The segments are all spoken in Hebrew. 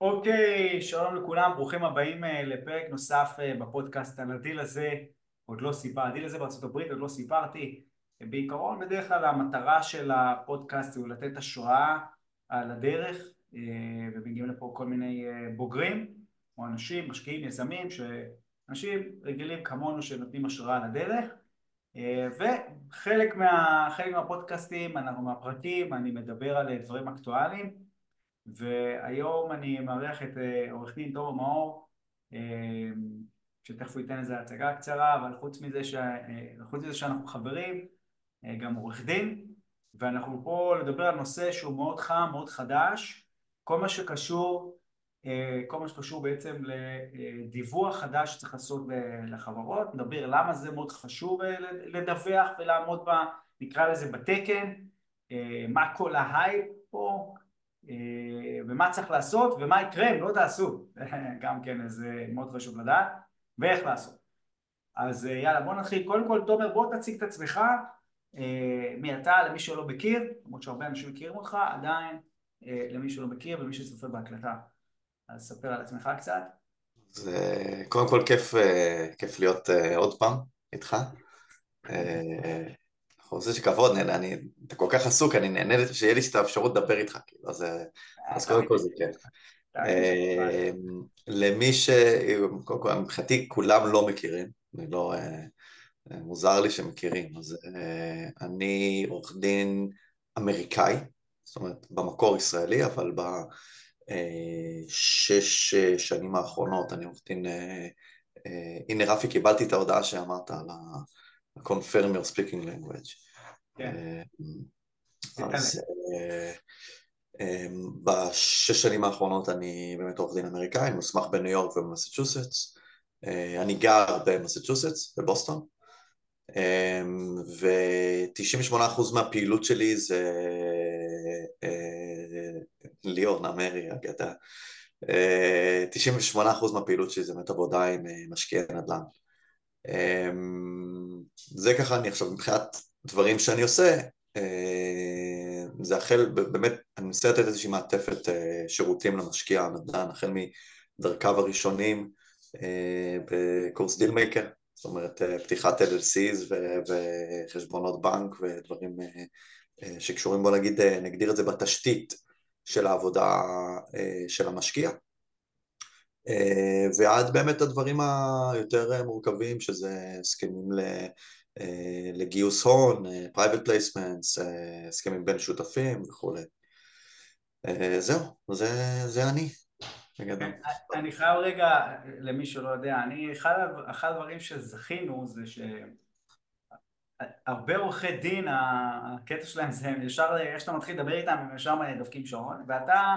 אוקיי, שלום לכולם, ברוכים הבאים אה, לפרק נוסף אה, בפודקאסט על הדיל הזה, עוד לא סיפרתי, הדיל הזה בארצות הברית עוד לא סיפרתי. בעיקרון, בדרך כלל המטרה של הפודקאסט הוא לתת השראה על הדרך, אה, ומגיעים לפה כל מיני בוגרים, או אנשים, משקיעים, יזמים, אנשים רגילים כמונו שנותנים השראה על הדרך. וחלק מה, מהפודקאסטים, אנחנו מהפרקים, אני מדבר על דברים אקטואליים. והיום אני מארח את אה, עורך דין תומר מאור אה, שתכף הוא ייתן איזה הצגה קצרה אבל חוץ מזה, ש... אה, חוץ מזה שאנחנו חברים גם עורך דין ואנחנו פה לדבר על נושא שהוא מאוד חם, מאוד חדש כל מה שקשור כל מה שקשור בעצם לדיווח חדש שצריך לעשות לחברות, נדבר למה זה מאוד חשוב לדווח ולעמוד ב... נקרא לזה בתקן, מה כל ההייפ פה ומה צריך לעשות ומה יקרה אם לא תעשו, גם כן זה מאוד חשוב לדעת, ואיך לעשות. אז אה, יאללה בוא נתחיל, קודם כל תומר בוא תציג את עצמך, אה, מי אתה למי שלא מכיר, למרות שהרבה אנשים מכירים אותך, עדיין למי שלא מכיר ומי שצופה בהקלטה. אז ספר על עצמך קצת. זה קודם כל כיף, כיף להיות עוד פעם איתך. חוזה של כבוד, אני, אתה כל כך עסוק, אני נהנה שיהיה לי את האפשרות לדבר איתך, כאילו, אז, אז קודם כל זה כיף. אמ, למי ש... קודם כל, מבחינתי כולם לא מכירים, אני לא... אה, מוזר לי שמכירים, אז אה, אני עורך דין אמריקאי, זאת אומרת במקור ישראלי, אבל בשש אה, שנים האחרונות אני עורך דין, הנה רפי קיבלתי את ההודעה שאמרת על ה... confirm your speaking language. כן. אה, אז אה, אה, בשש שנים האחרונות אני באמת עורך דין אמריקאי, מוסמך בניו יורק ובמסצ'וסטס. אני גר במסצ'וסטס, בבוסטון, ו-98% מהפעילות שלי זה ליאור נמרי, אגדה. 98% מהפעילות שלי זה באמת עבודה עם משקיעי נדל"ן. זה ככה אני עכשיו מבחינת דברים שאני עושה, אה, זה החל, באמת, אני מנסה לתת איזושהי מעטפת אה, שירותים למשקיע הנדל"ן, החל מדרכיו הראשונים אה, בקורס דילמייקר, זאת אומרת פתיחת LLCs וחשבונות בנק ודברים שקשורים, בוא נגיד, נגדיר את זה בתשתית של העבודה של המשקיע. אה, ועד באמת הדברים היותר מורכבים שזה הסכמים אה, לגיוס הון, אה, private placements, הסכמים בין שותפים וכולי. זהו, זה, זה אני. אני חייב רגע, למי שלא יודע, אני, אחד, אחד הדברים שזכינו זה שהרבה עורכי דין, הקטע שלהם זה ישר, איך שאתה מתחיל לדבר איתם, הם ישר דופקים שעון, ואתה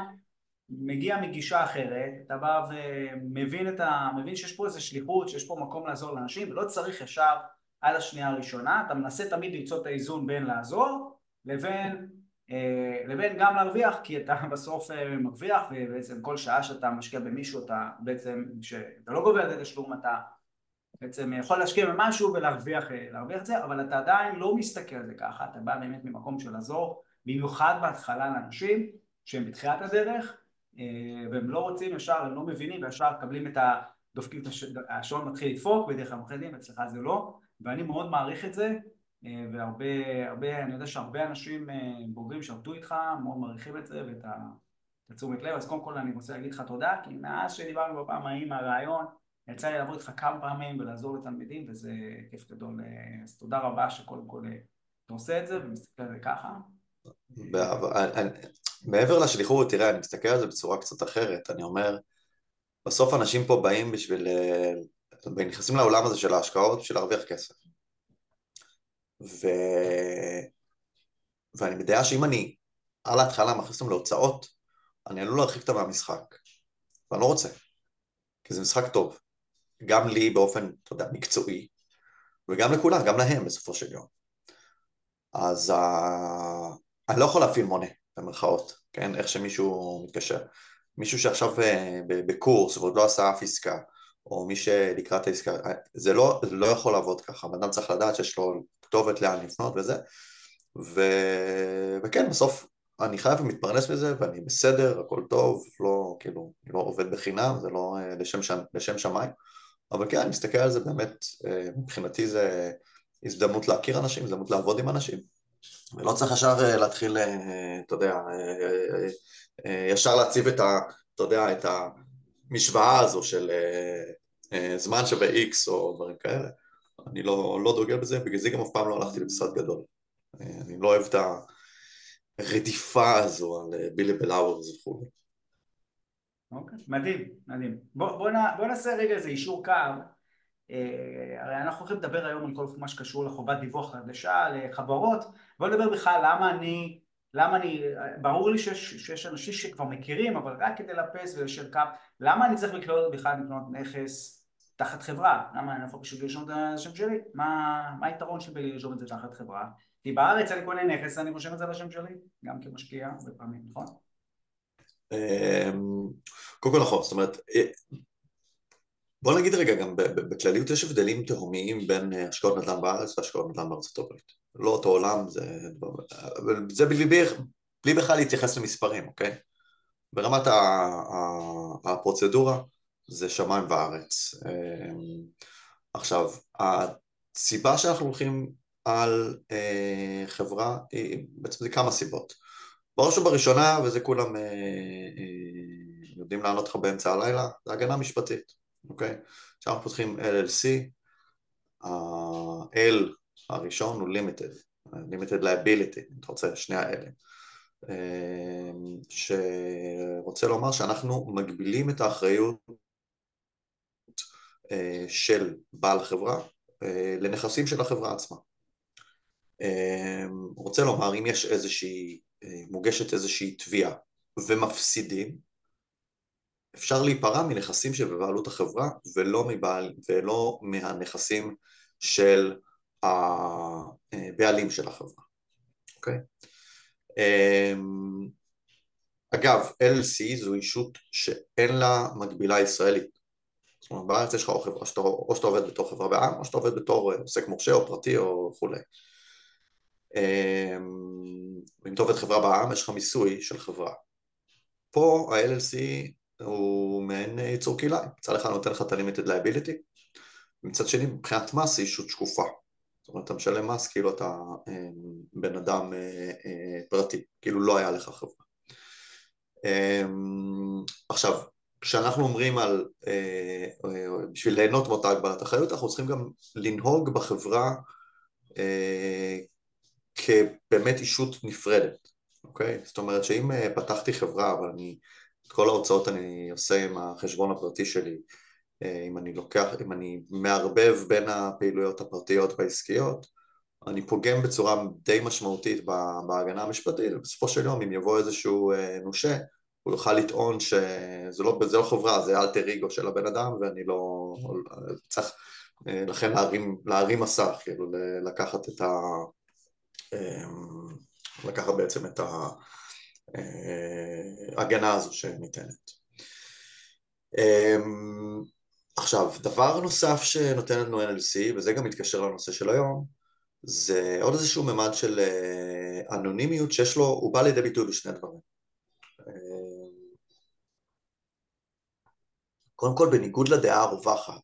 מגיע מגישה אחרת, אתה בא ומבין את ה... מבין שיש פה איזו שליחות, שיש פה מקום לעזור לאנשים, ולא צריך ישר על השנייה הראשונה, אתה מנסה תמיד למצוא את האיזון בין לעזור לבין, אה, לבין גם להרוויח, כי אתה בסוף אה, מרוויח, ובעצם כל שעה שאתה משקיע במישהו, אתה בעצם, כשאתה לא גובה על זה תשלום, אתה בעצם יכול להשקיע במשהו ולהרוויח אה, את זה, אבל אתה עדיין לא מסתכל על זה ככה, אתה בא באמת ממקום של לעזור, במיוחד בהתחלה לאנשים שהם בתחילת הדרך, והם לא רוצים ישר, הם לא מבינים וישר מקבלים את ה... דופקים את השעון מתחיל לדפוק בדרך כלל דין, אצלך זה לא, ואני מאוד מעריך את זה, אה, והרבה, הרבה, אני יודע שהרבה אנשים אה, בוגרים שעבדו איתך מאוד מעריכים את זה ואת התשומת לב, אז קודם כל אני רוצה להגיד לך תודה, כי מאז שדיברנו בפעם ההיא מהרעיון, יצא לי לעבוד איתך כמה פעמים ולעזור לתלמידים, וזה כיף גדול, אז תודה רבה שקודם כל אתה עושה את זה ומסתכל על זה ככה. מעבר לשליחות, תראה, אני מסתכל על זה בצורה קצת אחרת, אני אומר, בסוף אנשים פה באים בשביל, אה, נכנסים לעולם הזה של ההשקעות בשביל להרוויח כסף. ו... ואני בדעה שאם אני על ההתחלה מכניס אותם להוצאות, אני עלול להרחיק אותם מהמשחק, ואני לא רוצה, כי זה משחק טוב, גם לי באופן, אתה יודע, מקצועי, וגם לכולם, גם להם בסופו של יום. אז uh, אני לא יכול להפעיל מונה. במרכאות, כן? איך שמישהו מתקשר. מישהו שעכשיו אה, בקורס ועוד לא עשה אף עסקה, או מי שלקראת העסקה, אה, זה לא, זה לא יכול לעבוד ככה, בן אדם צריך לדעת שיש לו כתובת לאן לפנות וזה, ו... וכן, בסוף אני חייב ומתפרנס מזה ואני בסדר, הכל טוב, לא, כאילו, אני לא עובד בחינם, זה לא אה, לשם, שם, לשם שמיים, אבל כן, אני מסתכל על זה באמת, מבחינתי זה הזדמנות להכיר אנשים, הזדמנות לעבוד עם אנשים, ולא צריך ישר אה, להתחיל, אתה יודע, ישר להציב את ה... אתה יודע, את המשוואה הזו של זמן שווה X או דברים כאלה. אני לא, לא דוגל בזה, בגלל זה גם אף פעם לא הלכתי למשרד גדול. אני לא אוהב את הרדיפה הזו על בילי בלאוורס וכו'. אוקיי, מדהים, מדהים. בוא, בוא, בוא נעשה רגע איזה אישור קו. אה, הרי אנחנו הולכים לדבר היום על כל מה שקשור לחובת דיווח חדשה לחברות. בוא נדבר בכלל למה אני, למה אני, ברור לי שיש, שיש אנשים שכבר מכירים, אבל רק כדי לאפס וליישר קו, למה אני צריך לקנות בכלל לקנות נכס תחת חברה, למה אני יכול פשוט לרשום את השם שלי? מה, מה היתרון שלי לרשום את זה תחת חברה? כי בארץ אני קונה נכס, אני רושם את זה על השם שלי, גם כמשקיע הרבה פעמים, נכון? אמ, קודם כל נכון, זאת אומרת, אה, בוא נגיד רגע גם בכלליות יש הבדלים תהומיים בין אה, השקעות נדל"ן בארץ להשקעות נדל"ן בארצות הברית. לא אותו עולם, זה, זה בלי, בלי, בלי בכלל להתייחס למספרים, אוקיי? ברמת הפרוצדורה, זה שמיים וארץ. אמ, עכשיו, הסיבה שאנחנו הולכים על אה, חברה, בעצם זה כמה סיבות. בראש ובראשונה, וזה כולם אה, אה, יודעים לענות לך באמצע הלילה, זה הגנה משפטית, אוקיי? כשאנחנו פותחים LLC, ה-L הראשון הוא limited, limited liability, אם אתה רוצה, שני האלה. שרוצה לומר שאנחנו מגבילים את האחריות אה, של בעל החברה אה, לנכסים של החברה עצמה. אה, רוצה לומר, אם יש איזושהי, מוגשת איזושהי תביעה ומפסידים, אפשר להיפרע מנכסים שבבעלות החברה ולא, מבעל, ולא מהנכסים של הבעלים של החברה, אוקיי? אגב, LLC זו אישות שאין לה מקבילה ישראלית. זאת אומרת, בארץ יש לך או חברה, שאתה, או שאתה עובד בתור חברה בעם, או שאתה עובד בתור אה, עוסק מורשה או פרטי או וכולי. אמ, אם אתה עובד חברה בעם, יש לך מיסוי של חברה. פה ה-LLC הוא מעין יצור קהילה, מצד אחד נותן לך את ה-limited liability, ומצד שני מבחינת מס היא אישות שקופה. זאת אומרת, אתה משלם מס כאילו אתה אמ, בן אדם אה, אה, פרטי, כאילו לא היה לך חברה. עכשיו, כשאנחנו אומרים על, אה, אה, בשביל ליהנות מאותה הגבלת אחריות, אנחנו צריכים גם לנהוג בחברה אה, כבאמת אישות נפרדת, אוקיי? זאת אומרת שאם פתחתי חברה, אבל אני, את כל ההוצאות אני עושה עם החשבון הפרטי שלי, אם אני לוקח, אם אני מערבב בין הפעילויות הפרטיות והעסקיות, אני פוגם בצורה די משמעותית בהגנה המשפטית, ובסופו של יום אם יבוא איזשהו נושה הוא יוכל לטעון שזה לא, לא חברה, זה אלטר אגו של הבן אדם ואני לא... צריך אה, לכן להרים, להרים מסך, כאילו לקחת את ה... לקחת בעצם את ההגנה אה, הזו שניתנת. אמ, עכשיו, דבר נוסף שנותן לנו NLC, וזה גם מתקשר לנושא של היום, זה עוד איזשהו ממד של אה, אנונימיות שיש לו, הוא בא לידי ביטוי בשני דברים. קודם כל, בניגוד לדעה הרווחת,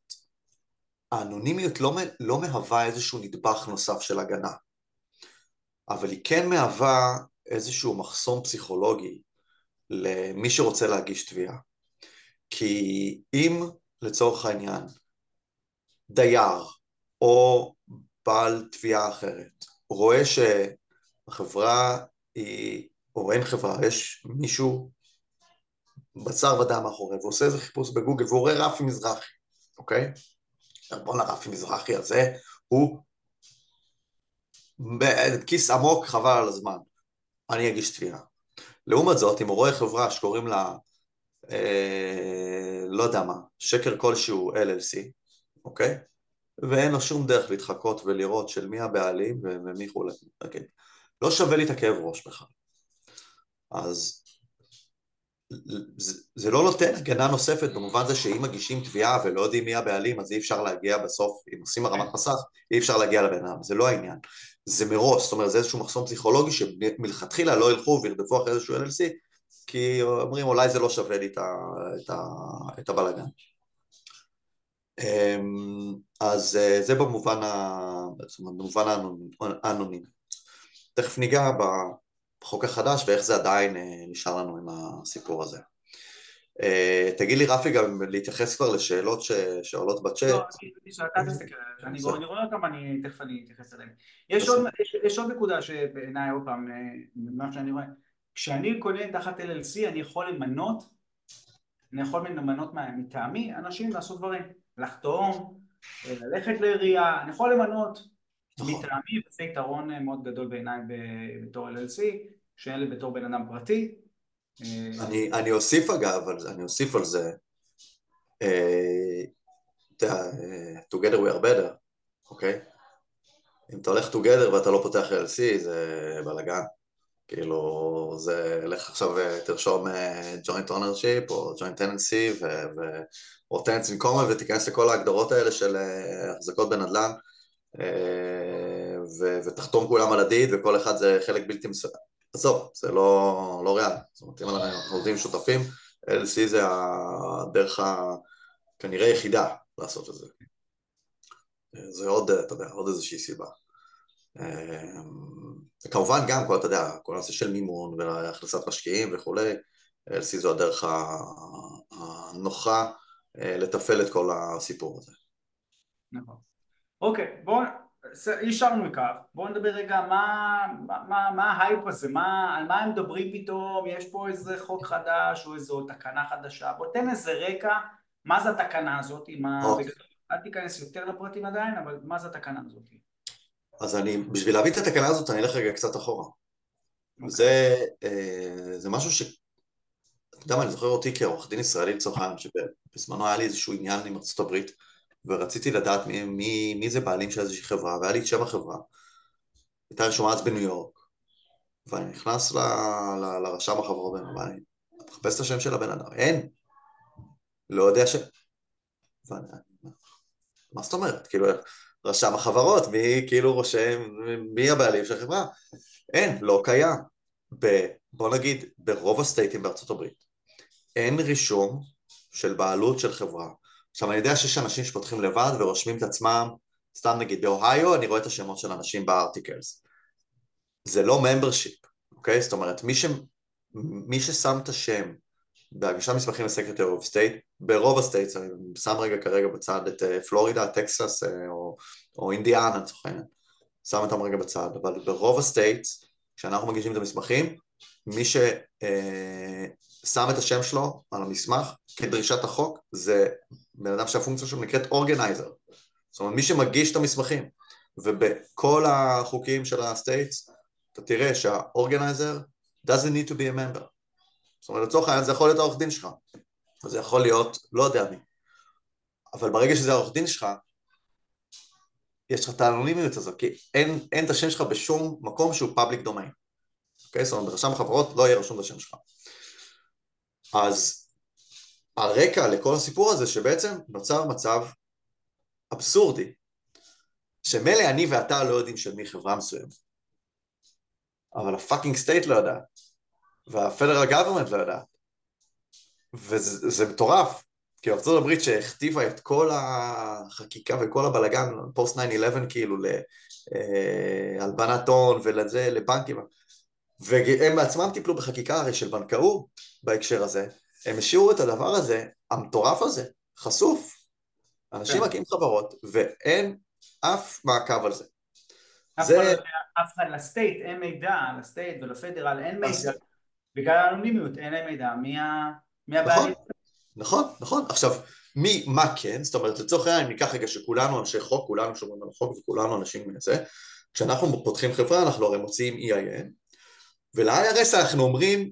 האנונימיות לא, לא מהווה איזשהו נדבך נוסף של הגנה, אבל היא כן מהווה איזשהו מחסום פסיכולוגי למי שרוצה להגיש תביעה. כי אם לצורך העניין דייר או בעל תביעה אחרת רואה שהחברה היא, או אין חברה, יש מישהו בשר ודם מאחורי, ועושה איזה חיפוש בגוגל, והוא רואה רפי מזרחי, אוקיי? בואנה רפי מזרחי הזה, הוא בכיס עמוק חבל על הזמן, אני אגיש תביעה. לעומת זאת, אם הוא רואה חברה שקוראים לה, אה, לא יודע מה, שקר כלשהו LLC, אוקיי? ואין לו שום דרך להתחקות ולראות של מי הבעלים ומי חולה, אוקיי? לא שווה לי את הכאב ראש בכלל. אז זה, זה לא נותן הגנה נוספת במובן זה שאם מגישים תביעה ולא יודעים מי הבעלים אז אי אפשר להגיע בסוף, אם עושים הרמת מסך, אי אפשר להגיע לבן אדם, זה לא העניין. זה מראש, זאת אומרת זה איזשהו מחסום פסיכולוגי שמלכתחילה לא ילכו וירדפו אחרי איזשהו LLC כי אומרים אולי זה לא שווה לי את הבלאגן. אמ, אז אה, זה במובן, ה... במובן האנונימי. תכף ניגע בחוק החדש ואיך זה עדיין אה, נשאר לנו עם הסיפור הזה. אה, תגיד לי רפי גם להתייחס כבר לשאלות. שעולות בצ'אט. לא, שאתה תסתכל עליהן, אני רואה אותן, אני תכף אני אתייחס אליהן. יש עוד, נקודה שבעיניי עוד פעם, ממה שאני רואה, כשאני קונה תחת LLC אני יכול למנות, אני יכול למנות מטעמי אנשים לעשות דברים. לחתום, ללכת לעירייה, אני יכול למנות נכון. מטעמי, וזה יתרון מאוד גדול בעיניי בתור LLC, שאין לי בתור בן אדם פרטי. אני, אני אוסיף אגב, אני אוסיף על זה, אה, אתה יודע, אה, together we are better, אוקיי? אם אתה הולך together ואתה לא פותח LLC זה בלאגן. כאילו, זה, לך עכשיו אה, תרשום joint ownership או joint tenancy ו... או טנס אינקומה ותיכנס לכל ההגדרות האלה של החזקות בנדל"ן ו- ותחתום כולם על הדיד וכל אחד זה חלק בלתי מסוים. עזוב, זה לא, לא ריאלי. זאת אומרת, אם אנחנו עובדים שותפים, LC זה הדרך הכנראה יחידה לעשות את זה. זה עוד, אתה יודע, עוד איזושהי סיבה. וכמובן גם, כל, אתה יודע, כל הנושא של מימון והכנסת משקיעים וכולי, LC זו הדרך הנוחה אה, לתפעל את כל הסיפור הזה. נכון. אוקיי, בואו, אישרנו מכך, בואו נדבר רגע מה, מה, מה ההייפ הזה, מה, על מה הם מדברים פתאום, יש פה איזה חוק חדש או איזו תקנה חדשה, בוא תן איזה רקע, מה זה התקנה הזאת, מה, אוקיי. אל תיכנס יותר לפרטים עדיין, אבל מה זה התקנה הזאת? אז אני, בשביל להביא את התקנה הזאת אני אלך רגע קצת אחורה. אוקיי. זה, אה, זה משהו ש... אתה יודע מה, אני זוכר אותי כעורך דין ישראלי לצורך העניין, שבזמנו היה לי איזשהו עניין עם ארצות הברית, ורציתי לדעת מי, מי, מי זה בעלים של איזושהי חברה, והיה לי את שם החברה. הייתה רשומה אז בניו יורק, ואני נכנס ל, ל, לרשם החברות, ואני מחפש את השם של הבן אדם, אין, לא יודע ש... ואני, מה זאת אומרת? כאילו, רשם החברות, מי כאילו רושם, מי הבעלים של החברה? אין, לא קיים. ב, בוא נגיד, ברוב ה state ים בארצות הברית, אין רישום של בעלות של חברה. עכשיו אני יודע שיש אנשים שפותחים לבד ורושמים את עצמם, סתם נגיד באוהיו אני רואה את השמות של אנשים ב articles. זה לא membership, אוקיי? זאת אומרת מי, ש... מי ששם את השם בהגשת מסמכים ל secretary of state, ברוב ה states, אני שם רגע כרגע בצד את אה, פלורידה, טקסס אה, או, או אינדיאנה לצורך העניין, שם אותם רגע בצד, אבל ברוב ה states, כשאנחנו מגישים את המסמכים, מי ששם אה, את השם שלו על המסמך כדרישת החוק זה בן אדם שהפונקציה שלו נקראת organizer זאת אומרת מי שמגיש את המסמכים ובכל החוקים של ה states אתה תראה שה organizer doesn't need to be a member. זאת אומרת לצורך העניין זה יכול להיות העורך דין שלך. זה יכול להיות לא יודע מי. אבל ברגע שזה העורך דין שלך יש לך את האנונימיות הזו כי אין, אין את השם שלך בשום מקום שהוא public domain אוקיי? זאת אומרת, ברשם החברות לא יהיה רשום בשם שלך. אז הרקע לכל הסיפור הזה שבעצם נוצר מצב אבסורדי, שמילא אני ואתה לא יודעים של מי חברה מסוימת, אבל ה fucking state לא יודעת, וה federal government לא יודעת, וזה מטורף, כי ארצות הברית שהכתיבה את כל החקיקה וכל הבלגן, פוסט 9-11 כאילו להלבנת הון ולזה, לבנקים, והם בעצמם טיפלו בחקיקה הרי של בנקאות בהקשר הזה, הם השאירו את הדבר הזה, המטורף הזה, חשוף. אנשים כן. מקים חברות ואין אף מעקב על זה. אף זה... אחד לסטייט אין מידע, לסטייט ולפדרל אין מידע, בגלל האנונימיות אין להם מידע מי הבעלים. נכון, נכון, נכון. עכשיו, מי, מה כן, זאת אומרת לצורך העניין ניקח רגע שכולנו אנשי חוק, כולנו שומרים על החוק וכולנו אנשים מזה, כשאנחנו פותחים חברה אנחנו הרי מוציאים EIN ול-IRS אנחנו אומרים,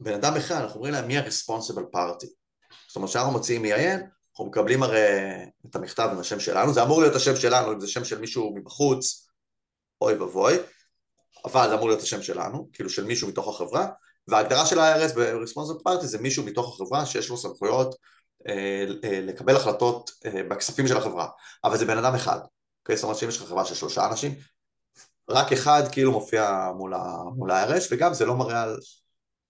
בן אדם אחד, אנחנו אומרים להם מי ה-responsible party. זאת אומרת שאנחנו מוציאים EIN, אנחנו מקבלים הרי את המכתב עם השם שלנו, זה אמור להיות השם שלנו, אם זה שם של מישהו מבחוץ, אוי ואבוי, אבל זה אמור להיות השם שלנו, כאילו של מישהו מתוך החברה, וההגדרה של ה-IRS ב-responsible party זה מישהו מתוך החברה שיש לו סמכויות אה, אה, לקבל החלטות אה, בכספים של החברה, אבל זה בן אדם אחד, אוקיי? זאת אומרת שאם יש לך חברה של שלושה אנשים, רק אחד כאילו מופיע מול ה-IRS, וגם זה לא מראה על,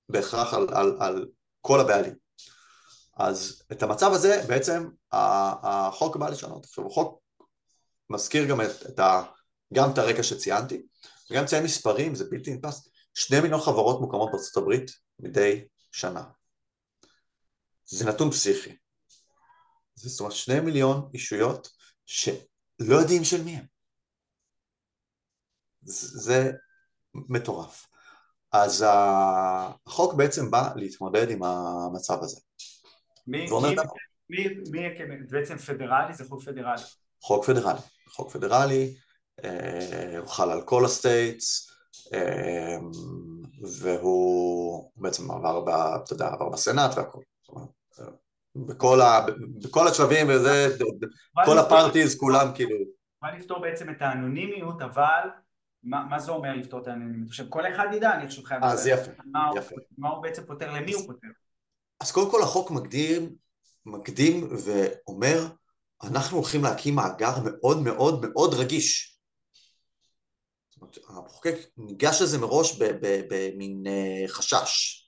בהכרח על, על, על כל הבעלים. אז את המצב הזה בעצם החוק בא לשנות. עכשיו החוק מזכיר גם את, את ה, גם את הרקע שציינתי, וגם ציין מספרים, זה בלתי נתפס, שני מיליון חברות מוקמות בארצות הברית מדי שנה. זה נתון פסיכי. זאת אומרת שני מיליון אישויות שלא יודעים של מי הם. זה מטורף. אז החוק פדרלי בא להתמודד עם המצב הזה. מי, מי, מי, מי בעצם פדרלי? זה חוק פדרלי. חוק פדרלי. חוק פדרלי, אה, הוא חל על כל ה states, אה, והוא בעצם עבר, ב, אתה יודע, עבר בסנאט והכל. בכל, ה, בכל השלבים וזה, כל ה parties כולם כאילו... בא לפתור בעצם את האנונימיות, אבל מה, מה זה אומר לפתור את האנונימיות? עכשיו כל אחד ידע, אני חושב חייב... אז יפה, מה יפה. הוא, מה הוא בעצם פותר, למי הוא פותר? אז קודם כל החוק מקדים, מקדים ואומר, אנחנו הולכים להקים מאגר מאוד מאוד מאוד רגיש. זאת אומרת, המחוקק ניגש לזה מראש במין אה, חשש.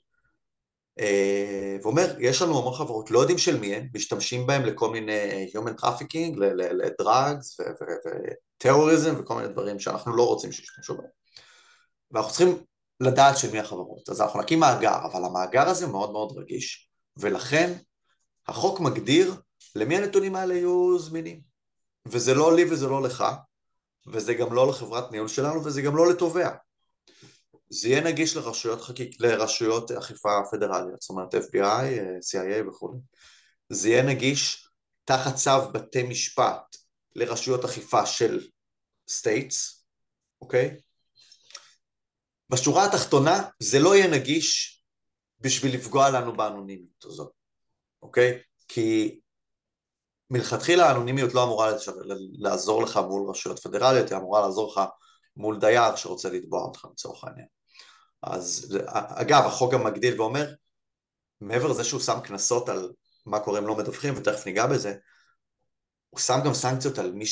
אה, ואומר, יש לנו המון חברות, לא יודעים של מי הם, משתמשים בהם לכל מיני אה, human trafficking, לדרגס וטרוריזם וכל מיני דברים שאנחנו לא רוצים שישתמשו בהם. ואנחנו צריכים לדעת של מי החברות. אז אנחנו נקים מאגר, אבל המאגר הזה מאוד מאוד רגיש, ולכן החוק מגדיר למי הנתונים האלה יהיו זמינים. וזה לא לי וזה לא לך, וזה גם לא לחברת ניהול שלנו, וזה גם לא לתובע. זה יהיה נגיש לרשויות, חקיק, לרשויות אכיפה פדרליות, זאת אומרת FBI, CIA וכו'. זה יהיה נגיש תחת צו בתי משפט לרשויות אכיפה של states, אוקיי? בשורה התחתונה זה לא יהיה נגיש בשביל לפגוע לנו באנונימיות הזאת, אוקיי? כי מלכתחילה האנונימיות לא אמורה לעזור לך מול רשויות פדרליות, היא אמורה לעזור לך מול דייר שרוצה לתבוע אותך לצורך העניין. אז אגב, החוק גם מגדיל ואומר, מעבר לזה שהוא שם קנסות על מה קורה אם לא מדווחים, ותכף ניגע בזה, הוא שם גם סנקציות על מי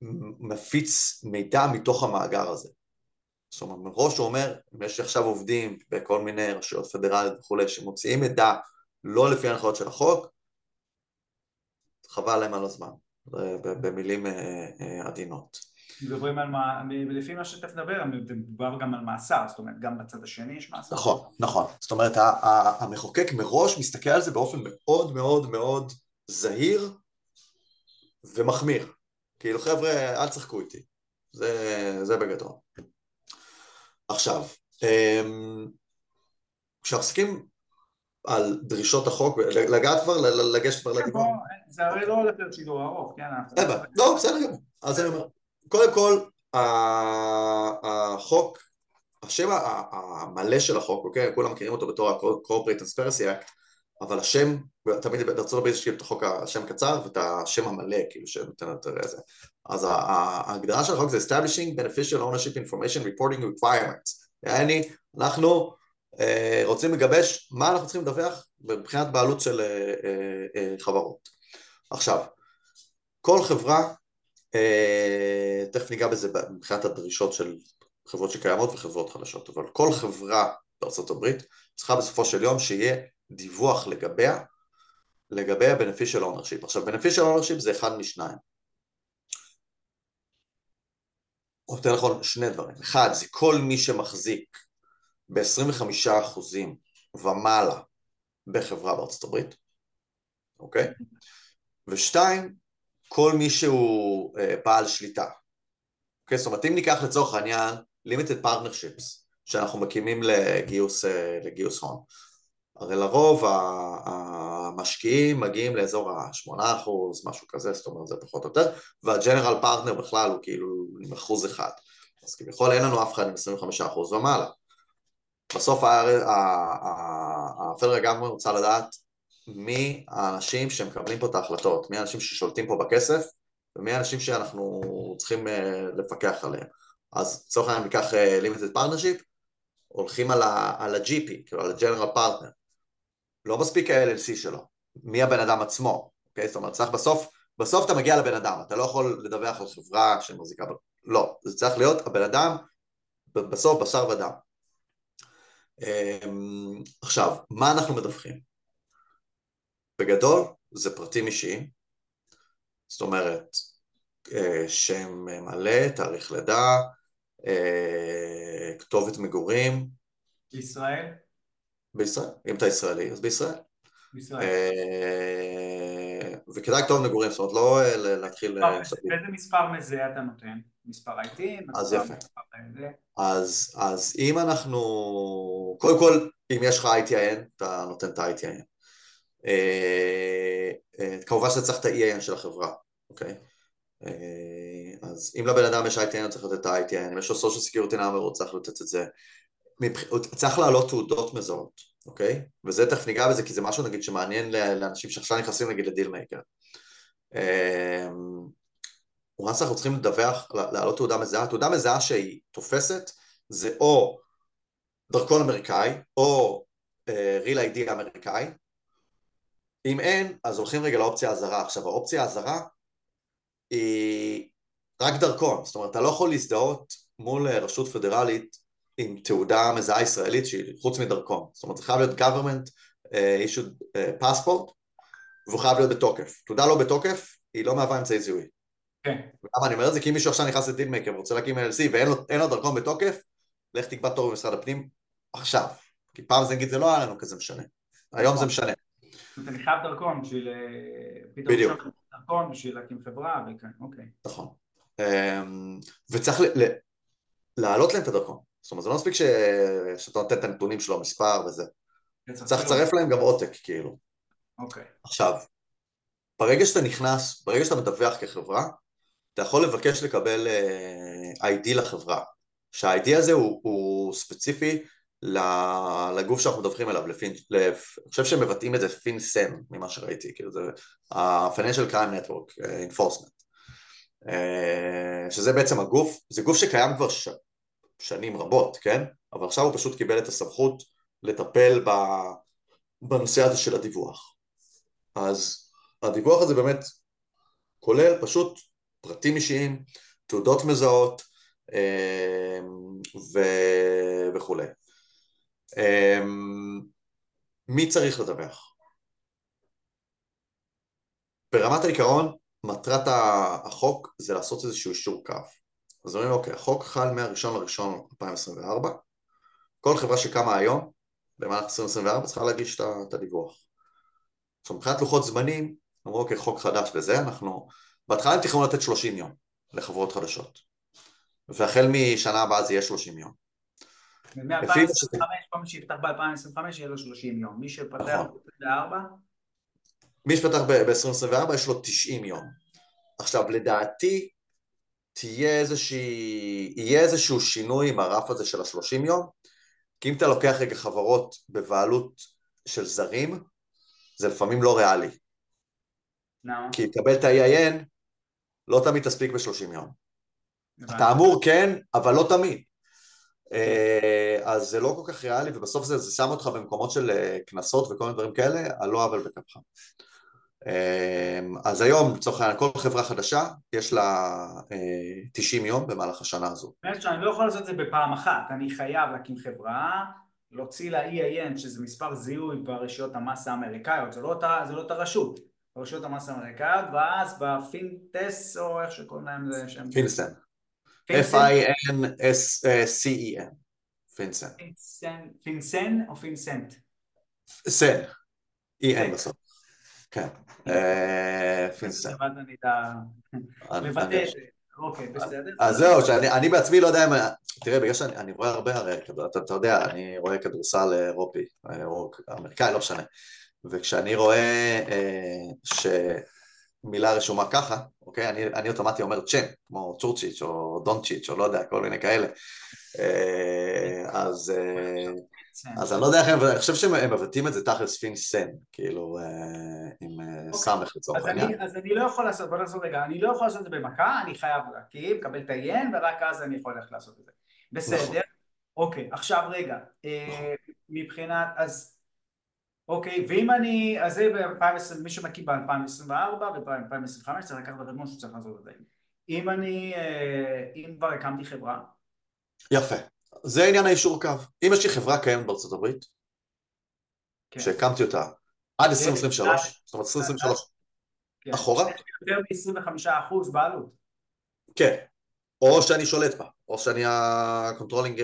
שמפיץ מידע מתוך המאגר הזה. זאת אומרת, מראש הוא אומר, אם יש עכשיו עובדים בכל מיני רשויות פדרליות וכולי, שמוציאים מידע לא לפי ההנחיות של החוק, חבל להם על הזמן, במילים אה, אה, עדינות. מדברים על מה, לפי מה שתכף נדבר, מדובר גם על מאסר, זאת אומרת גם בצד השני יש מאסר. נכון, נכון, זאת אומרת המחוקק מראש מסתכל על זה באופן מאוד מאוד מאוד זהיר ומחמיר, כאילו חבר'ה אל תשחקו איתי, זה, זה בגדול. עכשיו, אמ, כשאנחנו עוסקים על דרישות החוק, לגעת כבר, לגשת כבר לדיבור? כן, זה הרי לא הולך להיות שידור ארוך, כן? לא, בסדר גמור, אז אני אומר קודם כל, החוק, השם המלא של החוק, אוקיי? כולם מכירים אותו בתור ה-corporate transparency act, אבל השם, תמיד בארצות הברית יש את החוק השם קצר ואת השם המלא, כאילו שנותן יותר איזה. אז ההגדרה של החוק זה establishing beneficial ownership information reporting requirements. יעני, אנחנו אה, רוצים לגבש מה אנחנו צריכים לדווח מבחינת בעלות של אה, אה, חברות. עכשיו, כל חברה תכף ניגע בזה מבחינת הדרישות של חברות שקיימות וחברות חדשות, אבל כל חברה בארה"ב צריכה בסופו של יום שיהיה דיווח לגביה, לגבי ה-beneficial ownership. עכשיו, beneficial ownership זה אחד משניים. או יותר נכון, שני דברים. אחד, זה כל מי שמחזיק ב-25% ומעלה בחברה בארצות הברית, אוקיי? ושתיים, כל מי שהוא uh, בעל שליטה. Okay, אוקיי? זאת אומרת, אם ניקח לצורך העניין limited partnerships שאנחנו מקימים לגיוס, uh, לגיוס הון, הרי לרוב המשקיעים מגיעים לאזור ה-8%, משהו כזה, זאת אומרת זה פחות או יותר, והג'נרל פרטנר בכלל הוא כאילו עם אחוז אחד. אז כביכול אין לנו אף אחד עם 25% ומעלה. בסוף הפדרל גמרי רוצה לדעת מי האנשים שמקבלים פה את ההחלטות, מי האנשים ששולטים פה בכסף ומי האנשים שאנחנו צריכים uh, לפקח עליהם. אז לצורך העניין ניקח uh, limited partnership, הולכים על ה-GP, כאילו על ה-General Partner. לא מספיק ה-LLC שלו, מי הבן אדם עצמו, אוקיי? זאת אומרת, צריך בסוף, בסוף אתה מגיע לבן אדם, אתה לא יכול לדווח על חברה שמחזיקה, לא, זה צריך להיות הבן אדם, בסוף בשר ודם. אמ, עכשיו, מה אנחנו מדווחים? בגדול זה פרטים אישיים, זאת אומרת, אה, שם מלא, תאריך לידה, אה, כתובת מגורים. בישראל? בישראל, אם אתה ישראלי אז בישראל. בישראל. אה, וכדאי כתוב מגורים, זאת אומרת לא להתחיל... איזה מספר מזהה אתה נותן? מספר IT? אז יפה. אז, אז אם אנחנו, קודם כל, אם יש לך ITIN, אתה נותן את ה-ITIN. כמובן שאתה צריך את ה-EIN של החברה, אוקיי? אה, אז אם לבן אדם יש ITN הוא צריך לתת את ה-ITN, אם יש לו social security number הוא צריך לתת את זה, הוא צריך להעלות תעודות מזהות, אוקיי? וזה תכף ניגע בזה כי זה משהו נגיד שמעניין לאנשים שעכשיו נכנסים נגיד לדיל מייקר. once אנחנו צריכים לדווח, להעלות תעודה מזהה, תעודה מזהה שהיא תופסת זה או דרכון אמריקאי או uh, real ID אמריקאי אם אין, אז הולכים רגע לאופציה הזרה. עכשיו האופציה הזרה היא רק דרכון, זאת אומרת אתה לא יכול להזדהות מול רשות פדרלית עם תעודה מזהה ישראלית שהיא חוץ מדרכון, זאת אומרת זה חייב להיות government uh, issued uh, passport והוא חייב להיות בתוקף, תעודה לא בתוקף היא לא מהווה אמצעי זיהוי. כן. למה אני אומר את זה? כי אם מישהו עכשיו נכנס לדילמקר ורוצה להקים LLC ואין לו, לו דרכון בתוקף, לך תקבע תור במשרד הפנים עכשיו, כי פעם זה נגיד זה לא היה לנו כזה משנה, היום זה משנה. אתה חייב דרכון בשביל... אה, בדיוק. דרכון בשביל להקים חברה וכן, אוקיי. נכון. אמ, וצריך להעלות להם את הדרכון. זאת אומרת, זה לא מספיק שאתה נותן את הנתונים שלו, מספר וזה. צריך לצרף להם גם עותק, כאילו. אוקיי. עכשיו, ברגע שאתה נכנס, ברגע שאתה מדווח כחברה, אתה יכול לבקש לקבל uh, אה, ID לחברה. שה-ID הזה הוא, הוא ספציפי לגוף שאנחנו מדווחים אליו, לפין, לפ... אני חושב שהם מבטאים את זה פינסן ממה שראיתי, כאילו זה ה-Financial Crime Network, uh, Enforcement, uh, שזה בעצם הגוף, זה גוף שקיים כבר ש... שנים רבות, כן? אבל עכשיו הוא פשוט קיבל את הסמכות לטפל ב... בנושא הזה של הדיווח. אז הדיווח הזה באמת כולל פשוט פרטים אישיים, תעודות מזהות uh, ו... וכולי. אמ, מי צריך לדווח? ברמת העיקרון, מטרת החוק זה לעשות איזשהו אישור קו. אז אומרים, אוקיי, החוק חל מה-1 לראשון 2024, כל חברה שקמה היום, במהלך 2024, צריכה להגיש את הדיווח. עכשיו, מבחינת לוחות זמנים, אמרו, אוקיי, חוק חדש וזה, אנחנו... בהתחלה הם תכננו לתת 30 יום לחברות חדשות, והחל משנה הבאה זה יהיה 30 יום. מ-2025, כל מי שיפתח ב-2025 יהיה לו 30 יום, מי שפתח נכון. ב-2024? מי שפתח ב-2024 יש לו 90 יום. עכשיו לדעתי תהיה איזושהי, יהיה איזשהו שינוי עם הרף הזה של ה-30 יום, כי אם אתה לוקח רגע חברות בבעלות של זרים, זה לפעמים לא ריאלי. No. כי לקבל את ה-EIN לא תמיד תספיק ב-30 יום. אתה אמור כן, אבל לא תמיד. אה, אז זה לא כל כך ריאלי ובסוף זה, זה שם אותך במקומות של אה, קנסות וכל מיני דברים כאלה על לא עוול בכפך. אה, אז היום לצורך העניין כל חברה חדשה יש לה 90 יום במהלך השנה הזו. באמת שאני לא יכול לעשות את זה בפעם אחת, אני חייב להקים חברה, להוציא לה EIN שזה מספר זיהוי ברשויות המס האמריקאיות, זה לא אותה, זה לא אותה רשות, ברשויות המס האמריקאיות ואז בפינטס או איך שקוראים להם זה שם. פינסן. F-I-N-S-C-E-N, פינסן. פינסן או פינסנט? סן, E-N בסוף. כן, פינסן. אוקיי, בסדר. אז זהו, שאני בעצמי לא יודע אם... תראה, בגלל שאני רואה הרבה הרי, אתה יודע, אני רואה כדורסל אירופי, או אמריקאי, לא משנה. וכשאני רואה ש... מילה רשומה ככה, אוקיי? אני, אני אוטומטי אומר צ'ן, כמו צ'ורצ'יץ' או דונצ'יץ' או לא יודע, כל מיני כאלה. אה, אז, אה, אז אני לא יודע איך הם, אני חושב שהם מבטאים את זה תכלס פינסן, כאילו אה, עם אוקיי. סמך לצורך העניין. אז אני לא יכול לעשות, בוא נעשות רגע, אני לא יכול לעשות את זה במכה, אני חייב להקים, לקבל את ה-ין ורק אז אני יכול ללכת לעשות את זה. בסדר. נכון. אוקיי, עכשיו רגע. מבחינת, אז אוקיי, ואם אני, אז זה ב-2020, מי שמקים ב-2024 וב-2025 צריך לקחת בחשבון שהוא צריך לעשות את זה. אם אני, אה, אם כבר הקמתי חברה. יפה. זה עניין האישור קו. אם יש לי חברה קיימת בארצות הברית, כן. שהקמתי אותה עד 2023, זאת אומרת 2023 כן. אחורה. יותר מ-25% בעלות. כן, או שאני שולט בה, או שאני ה-controlling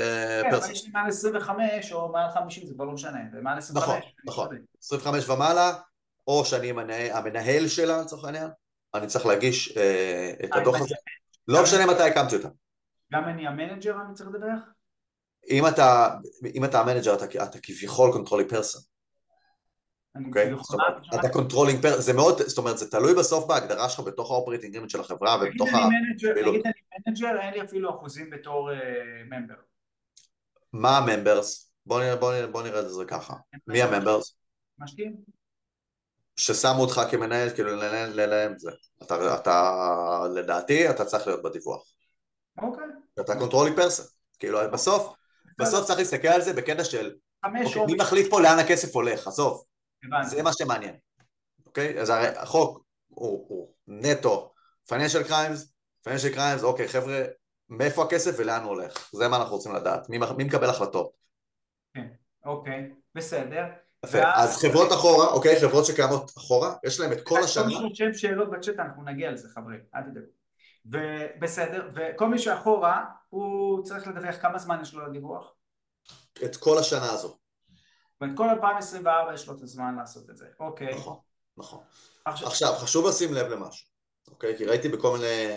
פרסון. כן, אבל יש לי מעל 25 או מעל 50, זה כבר לא משנה, זה מעל 25. נכון, נכון. 25 ומעלה, או שאני המנהל שלה לצורך העניין, אני צריך להגיש אה, את הדוח הזה. לא משנה מתי הקמתי אותה. גם אני ה manager אני צריך לדווח? אם אתה, ה manager אתה, אתה כביכול controlling person. אוקיי? אתה controlling per... זה מאוד, זאת אומרת, זה תלוי בסוף בהגדרה שלך בתוך ה operating של החברה ובתוך ה... נגיד אני manager, אין לי אפילו אחוזים בתור member. אה, מה ה members? בוא נראה את זה ככה. מי ה members? משקיעים. ששמו אותך כמנהל, כאילו לנהל את זה. אתה, לדעתי, אתה צריך להיות בדיווח. אוקיי. אתה controlling person. כאילו, בסוף, בסוף צריך להסתכל על זה בקטע של... אוקיי, מי מחליט לאן הכסף הולך, עזוב. זה מה שמעניין, אוקיי? אז הרי החוק הוא, הוא נטו financial crimes, financial crimes, אוקיי חבר'ה, מאיפה הכסף ולאן הוא הולך? זה מה אנחנו רוצים לדעת, מי, מי מקבל החלטות? כן, אוקיי, בסדר. יפה. אז חברות אחורה, אוקיי, חברות שקיימות אחורה, יש להם את כל השנה. כל מי שחושב שאלות בצ'אט אנחנו נגיע לזה חברים, אל תדאגו. ובסדר, וכל מי שאחורה, הוא צריך לדווח כמה זמן יש לו לדיווח? את כל השנה הזו. ואת כל 2024 יש לו את הזמן לעשות את זה, אוקיי. נכון, נכון. עכשיו, עכשיו חשוב לשים לב למשהו, אוקיי? כי ראיתי בכל מיני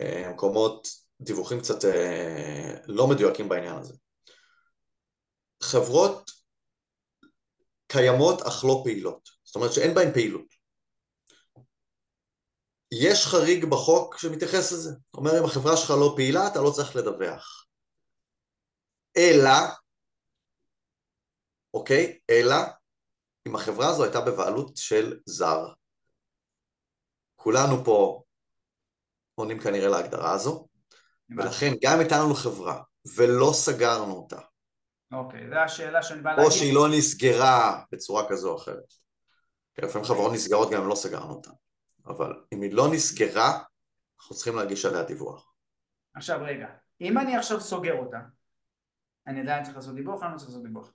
אה, מקומות דיווחים קצת אה, לא מדויקים בעניין הזה. חברות קיימות אך לא פעילות, זאת אומרת שאין בהן פעילות. יש חריג בחוק שמתייחס לזה, אומר אם החברה שלך לא פעילה אתה לא צריך לדווח. אלא אוקיי? אלא אם החברה הזו הייתה בבעלות של זר. כולנו פה עונים כנראה להגדרה הזו, ולכן גם הייתה לנו חברה ולא סגרנו אותה, אוקיי, זו השאלה שאני בא להגיד. או שהיא לא נסגרה בצורה כזו או אחרת. לפעמים חברות נסגרות גם אם לא סגרנו אותה. אבל אם היא לא נסגרה, אנחנו צריכים להגיש עליה דיווח. עכשיו רגע, אם אני עכשיו סוגר אותה, אני עדיין צריך לעשות דיווח אני לא צריך לעשות דיווח?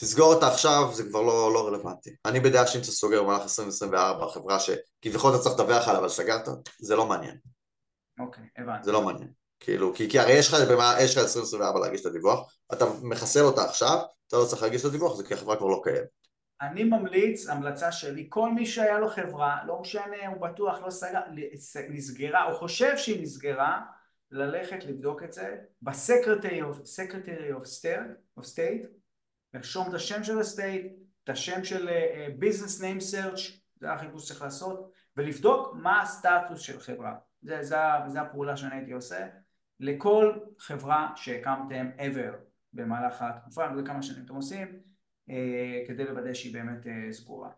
תסגור אותה עכשיו זה כבר לא, לא רלוונטי. אני בדעה שאם אתה סוגר במהלך 2024 חברה שכביכול אתה צריך לדווח עליה אבל סגרת, זה לא מעניין. אוקיי, הבנתי. זה לא מעניין. כאילו, כי, כי הרי יש לך, במה, יש לך 2024 להגיש את הדיווח, אתה מחסל אותה עכשיו, אתה לא צריך להגיש את הדיווח, זה כי החברה כבר לא קיימת. אני ממליץ, המלצה שלי, כל מי שהיה לו חברה, לא משנה, הוא בטוח לא סגר, נסגרה, או חושב שהיא נסגרה, ללכת לבדוק את זה ב-Secretary of, of State, לרשום את השם של הסטייט, את השם של ביזנס ניים סרצ' זה החיפוש שצריך לעשות, ולבדוק מה הסטטוס של חברה. זה, זה, זה הפעולה שאני הייתי עושה לכל חברה שהקמתם ever במהלך התקופה, אני לא יודע כמה שנים אתם עושים, אה, כדי לוודא שהיא באמת אה, סגורה.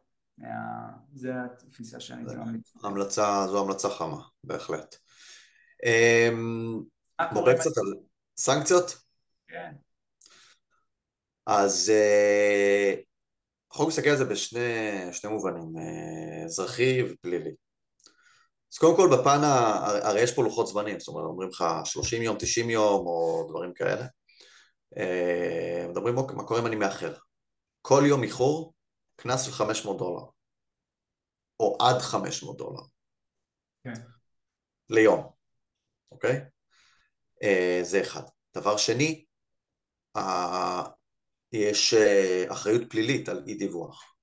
זה התפיסה שאני ממליץ. המלצה, זו המלצה חמה, בהחלט. אמ, נדבר קצת על סנקציות? כן. אז אה, החוק מסתכל על זה בשני מובנים, אה, אזרחי ופלילי. אז קודם כל בפן, הרי יש פה לוחות זמנים, זאת אומרת אומרים לך 30 יום, 90 יום או דברים כאלה. אה, מדברים, אוקיי, מה קורה אם אני מאחר? כל יום איחור, קנס של 500 דולר. או עד 500 דולר. כן. ליום, אוקיי? זה אחד. דבר שני, יש אה, אחריות פלילית על אי דיווח.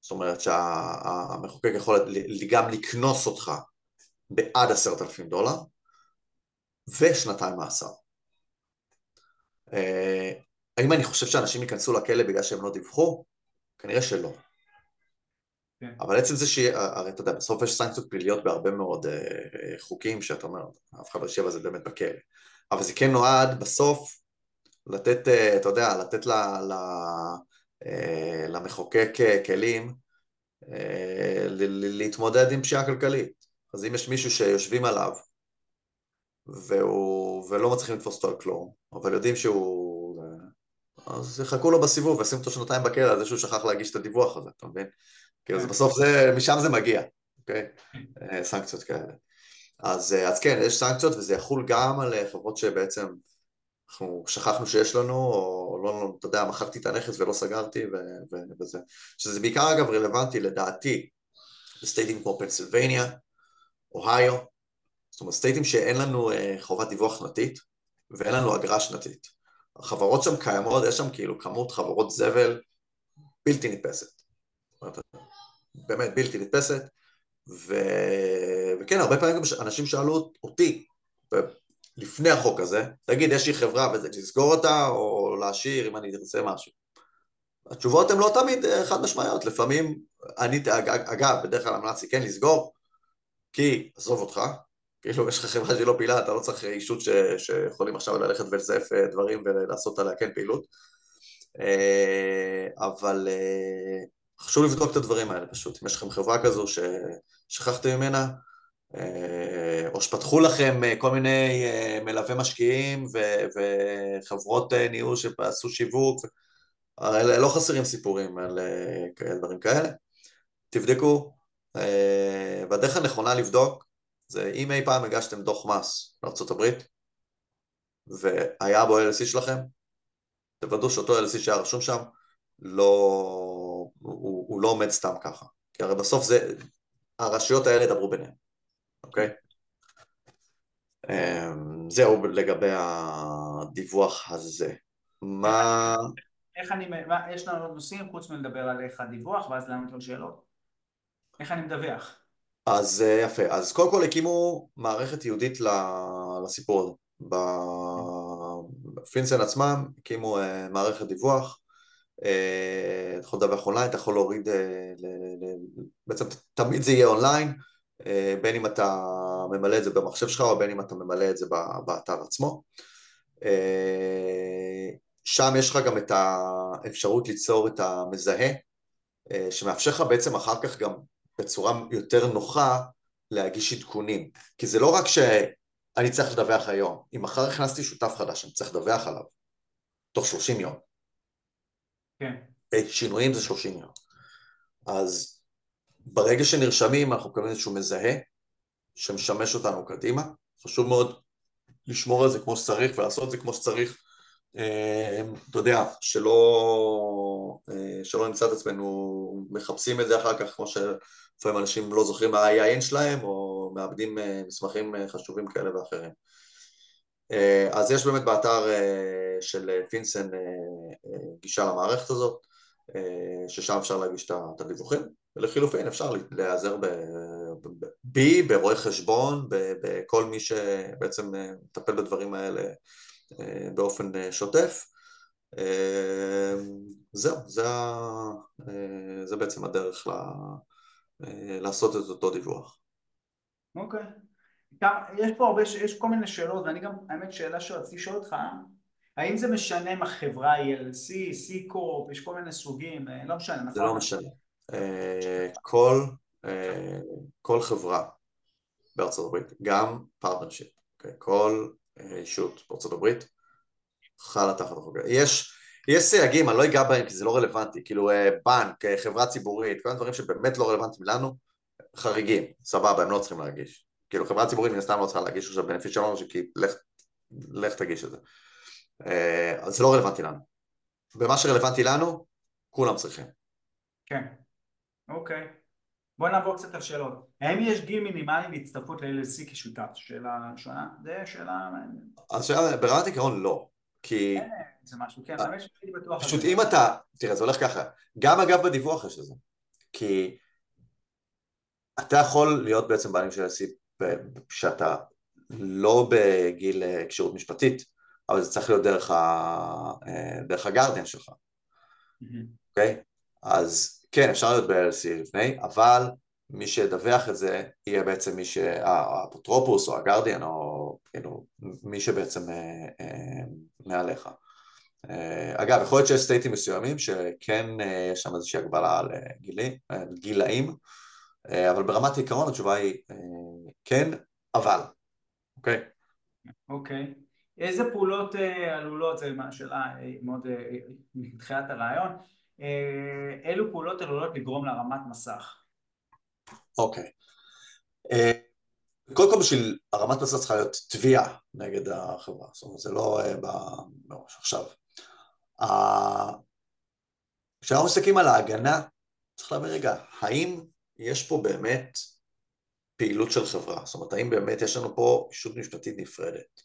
זאת אומרת שהמחוקק יכול גם לקנוס אותך בעד עשרת אלפים דולר ושנתיים מאסר. אה, האם אני חושב שאנשים ייכנסו לכלא בגלל שהם לא דיווחו? כנראה שלא. כן. אבל עצם זה שהרי אתה יודע, בסוף יש סנקציות פליליות בהרבה מאוד אה, חוקים שאתה אומר, אף אחד לא יושב על זה באמת בכלא. אבל זה כן נועד בסוף לתת, אה, אתה יודע, לתת ל, ל, אה, למחוקק אה, כלים להתמודד עם פשיעה כלכלית. אז אם יש מישהו שיושבים עליו והוא, ולא מצליחים לתפוס אותו על כלום, אבל יודעים שהוא... אז יחכו לו בסיבוב וישימו אותו שנתיים בכלא על זה שהוא שכח להגיש את הדיווח הזה, אתה מבין? כאילו, זה בסוף זה, משם זה מגיע, אוקיי? סנקציות כאלה. אז, אז כן, יש סנקציות וזה יחול גם על חברות שבעצם אנחנו שכחנו שיש לנו, או לא, לא, אתה יודע, מכרתי את הנכס ולא סגרתי ו- ו- וזה. שזה בעיקר אגב רלוונטי לדעתי לסטייטים כמו פנסילבניה, אוהיו, זאת אומרת סטייטים שאין לנו אה, חובת דיווח שנתית ואין לנו אגרה שנתית. החברות שם קיימות, יש שם כאילו כמות חברות זבל בלתי נתפסת. באמת בלתי נתפסת, ו... וכן, הרבה פעמים גם אנשים שאלו אותי, לפני החוק הזה, תגיד, יש לי חברה וזה, לסגור אותה או להשאיר אם אני ארצה משהו. התשובות הן לא תמיד אה, חד משמעיות, לפעמים, אני, אגב, בדרך כלל המלצתי כן לסגור, כי, עזוב אותך, כאילו יש לך חברה שהיא לא פעילה, אתה לא צריך אישות ש, שיכולים עכשיו ללכת ולזייף אה, דברים ולעשות עליה כן פעילות, אה, אבל חשוב לבדוק את הדברים האלה פשוט, אם יש לכם חברה כזו ששכחתם ממנה, אה, או שפתחו לכם אה, כל מיני אה, מלווי משקיעים וחברות ניהול שעשו שיווק, לא חסרים סיפורים על דברים כאלה. תבדקו, והדרך הנכונה לבדוק זה אם אי פעם הגשתם דוח מס לארה"ב והיה בו LSC שלכם, תוודאו שאותו LSC שהיה רשום שם לא, הוא, הוא לא עומד סתם ככה, כי הרי בסוף זה, הרשויות האלה ידברו ביניהם. אוקיי? אמ, זהו לגבי הדיווח הזה. מה... איך אני, יש לנו עוד נושאים חוץ מלדבר על איך הדיווח ואז לענות על שאלות? איך אני מדווח? אז אה, יפה, אז קודם כל הקימו מערכת ייעודית לסיפור הזה. בפינסן עצמם הקימו אה, מערכת דיווח, אה, אתה יכול לדווח אונליין, אתה יכול להוריד, בעצם תמיד זה יהיה אונליין, בין אם אתה ממלא את זה במחשב שלך או בין אם אתה ממלא את זה באתר עצמו. אה, שם יש לך גם את האפשרות ליצור את המזהה, אה, שמאפשר לך בעצם אחר כך גם בצורה יותר נוחה להגיש עדכונים. כי זה לא רק שאני צריך לדווח היום, אם מחר הכנסתי שותף חדש, אני צריך לדווח עליו תוך 30 יום. כן. שינויים זה 30 יום. אז ברגע שנרשמים אנחנו מקבלים איזשהו מזהה שמשמש אותנו קדימה, חשוב מאוד לשמור על זה כמו שצריך ולעשות את זה כמו שצריך, אה, אתה יודע, שלא, אה, שלא נמצא את עצמנו מחפשים את זה אחר כך כמו שלפעמים אנשים לא זוכרים מה ה-IIN שלהם או מאבדים אה, מסמכים חשובים כאלה ואחרים. אז יש באמת באתר של פינסן גישה למערכת הזאת, ששם אפשר להגיש את הדיווחים. ולחילופין אפשר להיעזר בי, ברואי חשבון, בכל מי שבעצם אה, מטפל בדברים האלה אה, באופן אה, שוטף. זהו, זה, זה בעצם הדרך ל, לעשות את אותו דיווח. אוקיי. Okay. יש פה הרבה, יש כל מיני שאלות, ואני גם, האמת שאלה שרציתי לשאול אותך, האם זה משנה אם החברה היא LLC, C-Corp, יש כל מיני סוגים, לא משנה, נכון? זה לא משנה. אה, כל, אה, כל חברה בארצות הברית, גם partnership, אוקיי? כל ישות אה, בארצות הברית חלה תחת החוק. יש, יש סייגים, אני לא אגע בהם כי זה לא רלוונטי, כאילו בנק, חברה ציבורית, כל הדברים שבאמת לא רלוונטיים לנו, חריגים, סבבה, הם לא צריכים להגיש. כאילו חברה ציבורית מן הסתם לא צריכה להגיש עכשיו בנפיט שלנו, כי לך, לך תגיש את זה. אז זה לא רלוונטי לנו. במה שרלוונטי לנו, כולם צריכים. כן. אוקיי. בוא נעבור קצת על שאלות. האם יש גיל מינימלי להצטרפות ל-LLC כשותף? שאלה ראשונה. זה שאלה... השאלה, ברמת עיקרון לא. כי... כן, זה משהו, כן, אבל יש לי בטוח... פשוט אם אתה... תראה, זה הולך ככה. גם אגב בדיווח יש לזה. כי אתה יכול להיות בעצם בעלים של LLC כשאתה לא בגיל אה, כשירות משפטית, אבל זה צריך להיות דרך, ה... אה, דרך הגרדיאן שלך. אוקיי? Okay? אז כן, אפשר להיות ב-LC לפני, אבל מי שידווח את זה יהיה בעצם מי שהאפוטרופוס או הגרדיאן או כאילו מי שבעצם אה, אה, מעליך. אה, אגב, יכול להיות שיש סטייטים מסוימים שכן יש שם איזושהי הגבלה על גילי, גילאים, אבל ברמת העיקרון התשובה היא כן, אבל, אוקיי? אוקיי. איזה פעולות עלולות, זו שאלה מאוד מתחילת הרעיון, אילו פעולות עלולות לגרום להרמת מסך? אוקיי. קודם כל בשביל הרמת מסך צריכה להיות תביעה נגד החברה, זאת אומרת זה לא בראש. עכשיו, כשאנחנו מסתכלים על ההגנה, צריך להבין רגע, האם יש פה באמת פעילות של חברה? זאת אומרת, האם באמת יש לנו פה אישות משפטית נפרדת?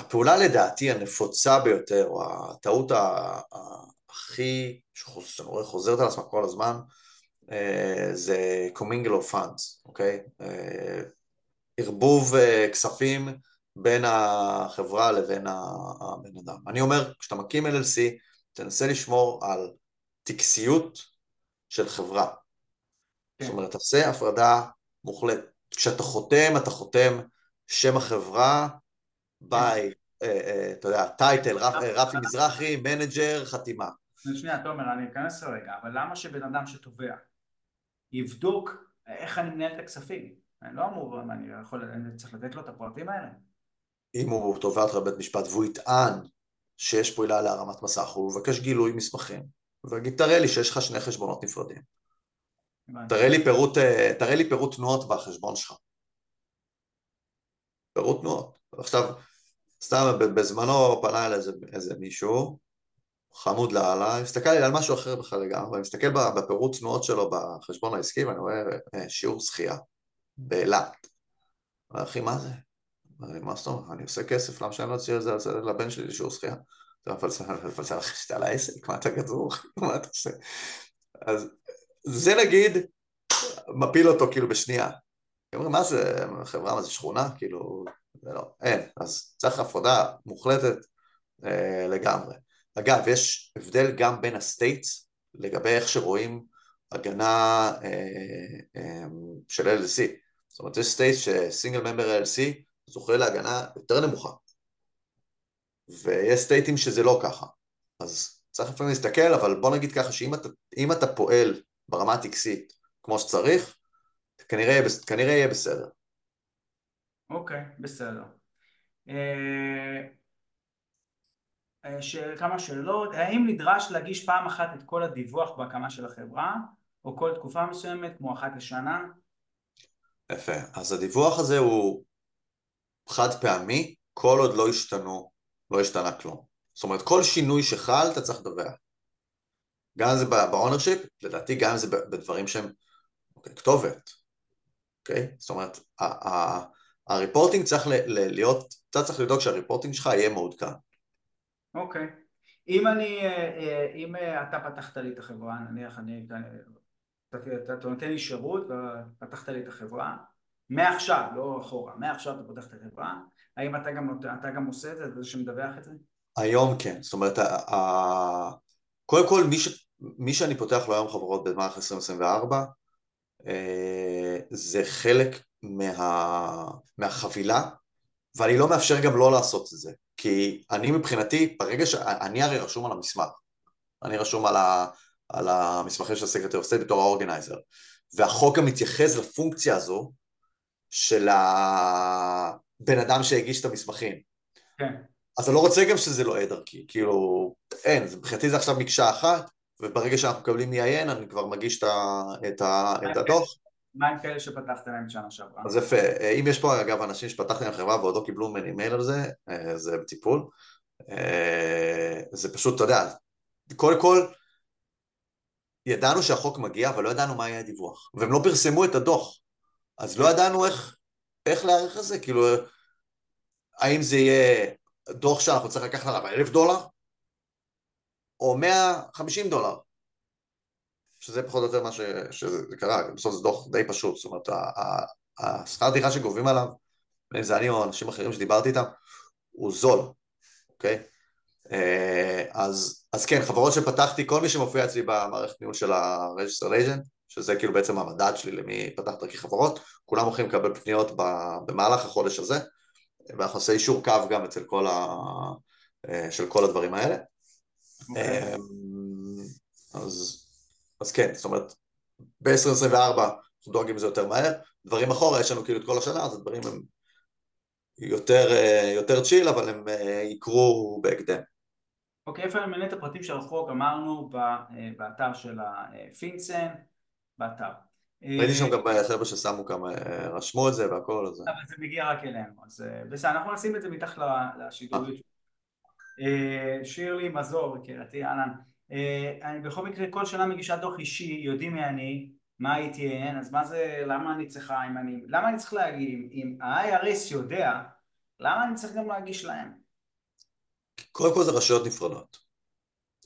והפעולה לדעתי הנפוצה ביותר, או הטעות הכי, שאני רואה חוזרת על עצמה כל הזמן, אה, זה commingle of funds, אוקיי? אה, ערבוב אה, כספים בין החברה לבין הבן אדם. אני אומר, כשאתה מקים LLC, תנסה לשמור על טקסיות של חברה. כן. זאת אומרת, תעשה הפרדה מוחלטת. כשאתה חותם, אתה חותם שם החברה, by. אה, אה, אתה יודע, title, רפי מזרחי, manager, חתימה. שנייה, תומר, אני אכנס לרגע, אבל למה שבן אדם שתובע יבדוק איך אני מנהל את הכספים? אני לא אמור, אני יכול, אני צריך לתת לו את הפרטים האלה? אם הוא תובע אותך בבית משפט והוא יטען שיש פה עילה להרמת מסך, הוא מבקש גילוי מסמכים, ויגיד, תראה לי שיש לך שני חשבונות נפרדים. תראה לי פירוט, אה, תראה לי פירוט תנועות בחשבון שלך. פירוט תנועות. עכשיו, סתם בזמנו פנה אל איזה, איזה מישהו, חמוד לאללה, מסתכל לי על משהו אחר בכלל לגמרי, ואני מסתכל בפירוט תנועות שלו בחשבון העסקי ואני רואה אה, שיעור שחייה באילת. אחי, מה זה? מה זאת אומרת? אני עושה כסף, למה שאני לא אוציא את זה לבן שלי לשיעור שחייה? אתה מפלסל לך שאתה על העסק, מה אתה גזור? מה אתה עושה? אז זה נגיד מפיל אותו כאילו בשנייה. אומרים, מה זה חברה, מה זה שכונה? כאילו, זה לא, אין. אז צריך הפרדה מוחלטת אה, לגמרי. אגב, יש הבדל גם בין ה states לגבי איך שרואים הגנה אה, אה, של LLC. זאת אומרת, יש state ש single member LLC זוכה להגנה יותר נמוכה. ויש state ים שזה לא ככה. אז צריך לפעמים להסתכל, אבל בוא נגיד ככה שאם אתה, אתה פועל ברמה הטקסית כמו שצריך, כנראה, כנראה יהיה בסדר. אוקיי, בסדר. אה, אה, כמה שאלות, האם נדרש להגיש פעם אחת את כל הדיווח בהקמה של החברה, או כל תקופה מסוימת, כמו אחת לשנה? יפה, אז הדיווח הזה הוא חד פעמי, כל עוד לא השתנו, לא השתנה כלום. זאת אומרת, כל שינוי שחל אתה צריך לדווח. גם אם זה ב ownership, לדעתי גם אם זה בדברים שהם אוקיי, כתובת, אוקיי? זאת אומרת, ה reporting צריך להיות, אתה צריך לדאוג שה reporting שלך יהיה מעודכן. אוקיי. אם אני, אה, אה, אם אה, אתה פתחת לי את החברה, נניח אני, אתה נותן לי שירות ופתחת לי את החברה, מעכשיו, לא אחורה, מעכשיו אתה פותח את החברה, האם אתה גם, אתה גם עושה את זה, זה שמדווח את זה? היום כן, זאת אומרת, קודם כל מי, ש, מי שאני פותח לו היום חברות במערכת 2024 זה חלק מה, מהחבילה ואני לא מאפשר גם לא לעשות את זה כי אני מבחינתי, ברגע ש... אני הרי רשום על המסמך אני רשום על, ה, על המסמכים של ה secretary of state בתור ה organizer והחוק גם מתייחס לפונקציה הזו של הבן אדם שהגיש את המסמכים. כן. אז אני לא רוצה גם שזה לא יהיה דרכי, כאילו, אין, מבחינתי זה עכשיו מקשה אחת, וברגע שאנחנו מקבלים EIN אני כבר מגיש את, ה, את, ה, את הדוח. מה עם כאלה שפתחת להם שנה שעברה? אז יפה, אם יש פה אגב אנשים שפתחתי להם חברה ועוד לא קיבלו ממני מייל על זה, אה, זה בטיפול. אה, זה פשוט, אתה יודע, קודם כל, ידענו שהחוק מגיע, אבל לא ידענו מה יהיה הדיווח. והם לא פרסמו את הדוח. אז לא ידענו איך, איך להעריך את זה, כאילו, האם זה יהיה דוח שאנחנו צריכים לקחת עליו אלף דולר, או מאה חמישים דולר, שזה פחות או יותר מה ש, שזה קרה, בסוף זה דוח די פשוט, זאת אומרת, השכר דירה שגובים עליו, בין זה אני או אנשים אחרים שדיברתי איתם, הוא זול, אוקיי? אה, אז, אז כן, חברות שפתחתי, כל מי שמופיע אצלי במערכת ניהול של ה-Registered Agent, שזה כאילו בעצם המדד שלי למי פתח דרכי חברות, כולם הולכים לקבל פניות במהלך החודש הזה, ואנחנו עושה אישור קו גם אצל כל ה... אה, של כל הדברים האלה. Okay. אוקיי. אמ, אז, אז כן, זאת אומרת, ב-2024 אנחנו דואגים לזה יותר מהר, דברים אחורה, יש לנו כאילו את כל השנה, אז הדברים הם יותר, יותר צ'יל, אבל הם יקרו בהקדם. אוקיי, איפה מנה את הפרטים של החוק? אמרנו באתר של הפינסן, באתר. ראיתי שם גם חבר'ה ששמו כמה, רשמו את זה והכל, אז... אבל זה מגיע רק אלינו, אז בסדר, אנחנו נשים את זה מתחת לשידוריות. שירלי מזור, יקירתי, אהלן. אני בכל מקרה כל שנה מגישה דוח אישי, יודעים מי אני, מה ה-ETN, אז מה זה, למה אני צריכה, אם אני, למה אני צריך להגיד, אם ה-IRS יודע, למה אני צריך גם להגיש להם? קודם כל זה רשויות נפרדות.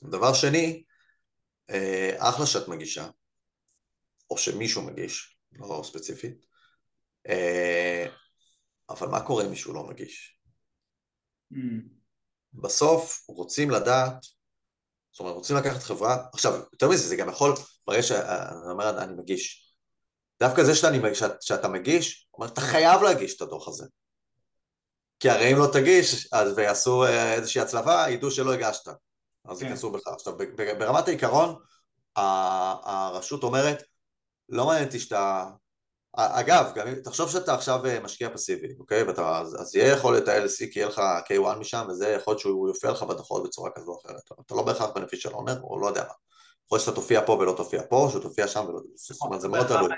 דבר שני, אחלה שאת מגישה, או שמישהו מגיש, לא ספציפית, אבל מה קורה אם מישהו לא מגיש? Mm. בסוף רוצים לדעת, זאת אומרת רוצים לקחת חברה, עכשיו יותר מזה זה גם יכול, ברגע שאני אומר אני מגיש, דווקא זה שאתה, שאת, שאתה מגיש, אומר אתה חייב להגיש את הדוח הזה, כי הרי אם לא תגיש אז ויעשו אה, איזושהי הצלבה ידעו שלא הגשת, אז כן. ייכנסו בך. עכשיו ברמת העיקרון הרשות אומרת לא מעניין אותי שאתה אגב, גם אם תחשוב שאתה עכשיו אה, משקיע פסיבי, אוקיי? ואתה, אז, אז יהיה יכול להיות ה-LC כי יהיה לך K1 משם, וזה יכול להיות שהוא יופיע לך בדוחות בצורה כזו או אחרת. אתה לא בהכרח בנפיש של אונר, או לא יודע מה. יכול להיות שאתה תופיע פה ולא תופיע פה, או שתופיע שם ולא... זאת אומרת, זה מאוד תלוי.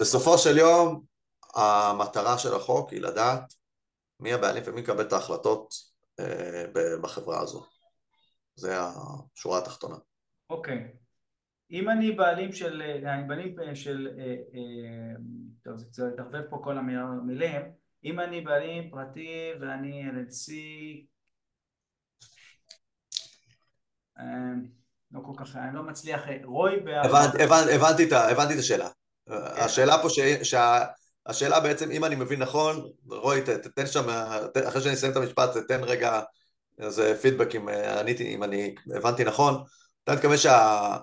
בסופו של יום, המטרה של החוק היא לדעת מי הבעלים ומי מקבל את ההחלטות אה, בחברה הזו. זה השורה התחתונה. אוקיי. אם אני בעלים של, אני בעלים של, אה, אה, טוב זה קצת התערבב פה כל המילים, אם אני בעלים פרטי ואני LLC, אה, לא כל כך, אני לא מצליח, רוי... הבנתי את השאלה. כן. השאלה פה, השאלה בעצם, אם אני מבין נכון, רוי, תתן שם, אחרי שאני אסיים את המשפט, תתן רגע איזה פידבק אם עניתי, אם אני הבנתי נכון. אתה מתכוון שה...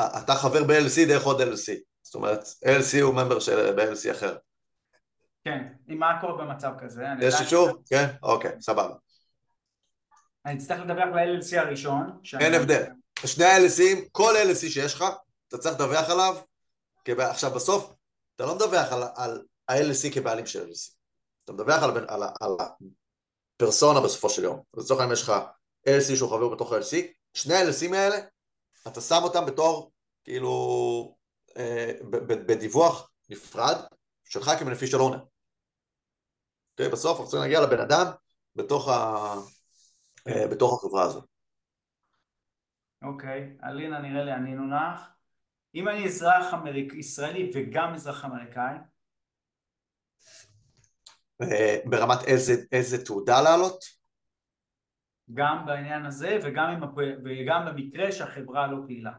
אתה חבר ב-LC דרך עוד LC, זאת אומרת LC הוא ממבר של ב-LC אחר. כן, עם מה קורה במצב כזה? יש אישור? כן? אוקיי, סבבה. אני אצטרך לדווח ל-LLC הראשון. אין הבדל. שני ה-LCים, כל LLC שיש לך, אתה צריך לדווח עליו, עכשיו בסוף, אתה לא מדווח על, על ה-LC כבעלים של LC, אתה מדווח על, על, על הפרסונה בסופו של יום. לצורך העניין יש לך LC שהוא חבר בתוך ה-LC, שני ה-LCים האלה אתה שם אותם בתור, כאילו, אה, בדיווח נפרד שלך כמנפיש של אונר. אוקיי? בסוף אנחנו צריכים להגיע לבן אדם בתוך, ה... אה, בתוך החברה הזו. אוקיי, אלינה נראה לי ענינו לך. אם אני אזרח אמריק... ישראלי וגם אזרח אמריקאי? אה, ברמת איזה, איזה תעודה לעלות? גם בעניין הזה וגם, עם, וגם במקרה שהחברה לא פעילה.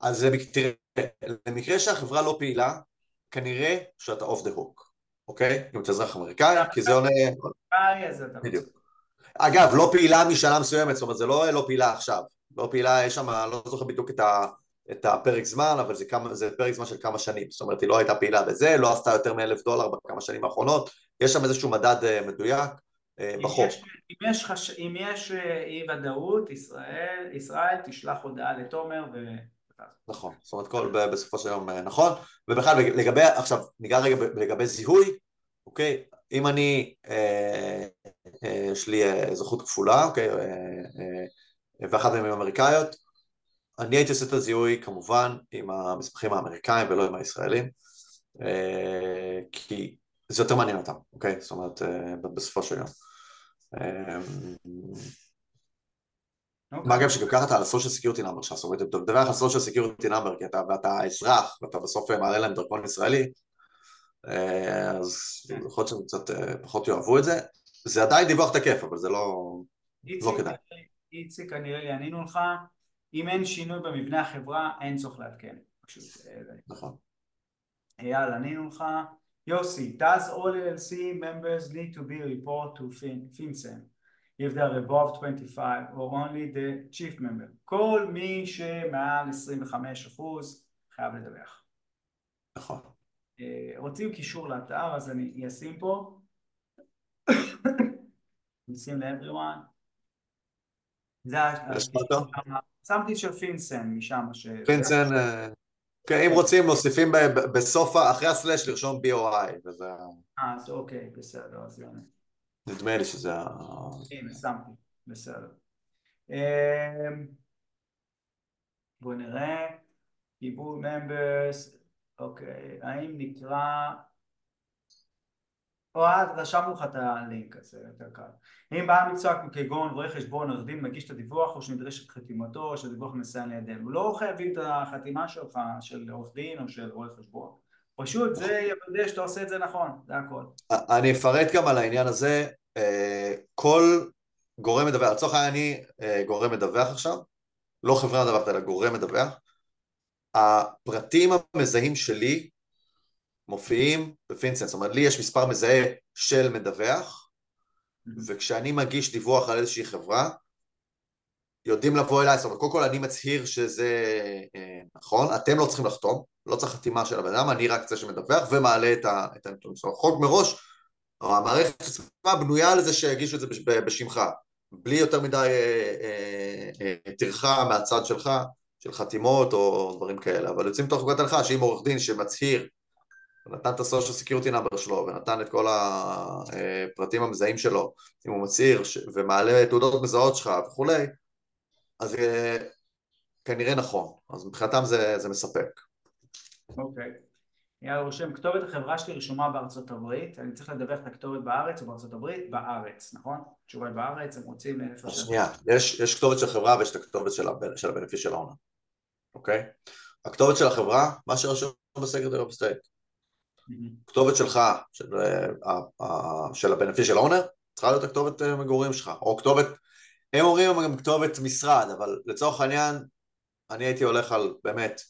אז במקרה שהחברה לא פעילה, כנראה שאתה אוף דה הוק, אוקיי? אם אתה אזרח אמריקאי, כי זה עונה... בדיוק. אגב, לא פעילה משנה מסוימת, זאת אומרת, זה לא לא פעילה עכשיו. לא פעילה, יש שם, לא זוכר בדיוק את, ה, את הפרק זמן, אבל זה, כמה, זה פרק זמן של כמה שנים. זאת אומרת, היא לא הייתה פעילה בזה, לא עשתה יותר מאלף דולר בכמה שנים האחרונות. יש שם איזשהו מדד אה, מדויק. אה, בחוק. אם יש, חש... אם יש אה, אי ודאות, ישראל, ישראל תשלח הודעה לתומר ו... נכון, זאת אומרת כל בסופו של יום אה, נכון, ובכלל לגבי, עכשיו ניגע רגע לגבי זיהוי, אוקיי, אם אני, אה, אה, יש לי אזרחות כפולה, אוקיי, אה, אה, ואחת מהן אמריקאיות, אני הייתי עושה את הזיהוי כמובן עם המסמכים האמריקאים ולא עם הישראלים, אה, כי זה יותר מעניין אותם, אוקיי? זאת אומרת, אה, בסופו של יום. אה, אוקיי. מה גם שגם ככה אתה על הסושיאל סקיורטי נאמר שלך, זאת אומרת, אתה מדבר על הסושיאל סקיורטי נאמר, כי אתה, ואתה אזרח, ואתה בסוף מעלה להם דרכון ישראלי, אה, אז יכול להיות שהם קצת פחות יאהבו את זה. זה עדיין דיווח תקף, אבל זה לא, לא כדאי. איציק, כנראה לי ענינו לך, אם אין שינוי במבנה החברה, אין צורך לעדכן. נכון. אייל, ענינו לך. Yossi, does all LLC members need to be report to FinCEN if they are above 25 or only the chief member? כל מי שמעל 25 אחוז חייב לדווח. נכון. רוצים קישור לאתר אז אני אשים פה. נשים ל-everyone. זה שמתי של פינסן משם. פינסן כן, אם רוצים מוסיפים בסוף, אחרי הסלאש לרשום BOI, וזה... אה, אז אוקיי, בסדר, אז יאללה. נדמה לי שזה ה... הנה, שמתי, בסדר. אמ, בואו נראה, קיבול ממברס, אוקיי, האם נקרא או אז רשמנו לך את הלינק הזה, יותר קל. אם בעל מקצוע כגון רואה חשבון, עורך דין מגיש את הדיווח או שנדרשת חתימתו או שהדיווח מסייע לידינו. לא חייבים את החתימה שלך, של עורך דין או של רואה חשבון. פשוט זה יוודא שאתה עושה את זה נכון, זה הכל. אני אפרט גם על העניין הזה. אה, כל גורם מדווח, לצורך העניין אני אה, גורם מדווח עכשיו, לא חברה מדווחת אלא גורם מדווח. הפרטים המזהים שלי מופיעים בפינסנס, זאת אומרת לי יש מספר מזהה של מדווח וכשאני מגיש דיווח על איזושהי חברה יודעים לבוא אליי, זאת אומרת קודם כל אני מצהיר שזה אה, נכון, אתם לא צריכים לחתום, לא צריך חתימה של הבן אדם, אני רק זה שמדווח ומעלה את הנתונים, זאת אומרת חוק מראש, המערכת עצמה בנויה לזה שיגישו את זה בשמך, בלי יותר מדי אה, אה, אה, טרחה מהצד שלך, של חתימות או דברים כאלה, אבל יוצאים תוך חוקת הלכה שאם עורך דין שמצהיר ונתן את הסושיאל סקיורטי נאמבר שלו ונתן את כל הפרטים המזהים שלו, אם הוא מצהיר ומעלה תעודות מזהות שלך וכולי, אז כנראה נכון, אז מבחינתם זה, זה מספק. אוקיי. Okay. יאללה רושם, כתובת החברה שלי רשומה בארצות הברית, אני צריך לדווח את הכתובת בארץ או בארצות הברית? בארץ, נכון? תשובה בארץ, הם רוצים איפה ש... שנייה, יש, יש כתובת של חברה ויש את הכתובת של, הבנ... של ה beneficial owner, אוקיי? הכתובת של החברה, מה שרשום ב secretary of state. כתובת שלך, של, uh, של ה beneficial owner, צריכה להיות הכתובת uh, מגורים שלך, או כתובת, הם אומרים גם כתובת משרד, אבל לצורך העניין, אני הייתי הולך על באמת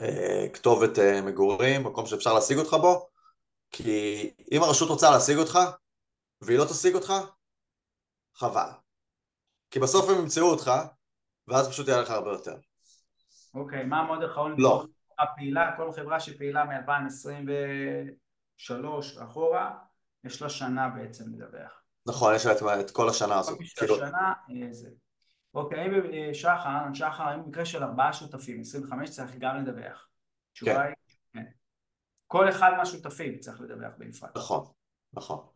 אה, כתובת אה, מגורים, מקום שאפשר להשיג אותך בו, כי אם הרשות רוצה להשיג אותך, והיא לא תשיג אותך, חבל. כי בסוף הם ימצאו אותך, ואז פשוט יהיה לך הרבה יותר. אוקיי, מה המודל האחרון? לא. הפעילה, כל חברה שפעילה מ-2023 אחורה, יש לה שנה בעצם לדווח. נכון, יש לה את כל השנה הזאת. כל כאילו... השנה, אה, זה. אוקיי, האם שחר, שחר, האם במקרה של ארבעה שותפים, 25 צריך גם לדווח? התשובה כן. היא כן. כל אחד מהשותפים צריך לדווח בנפרד. נכון, נכון.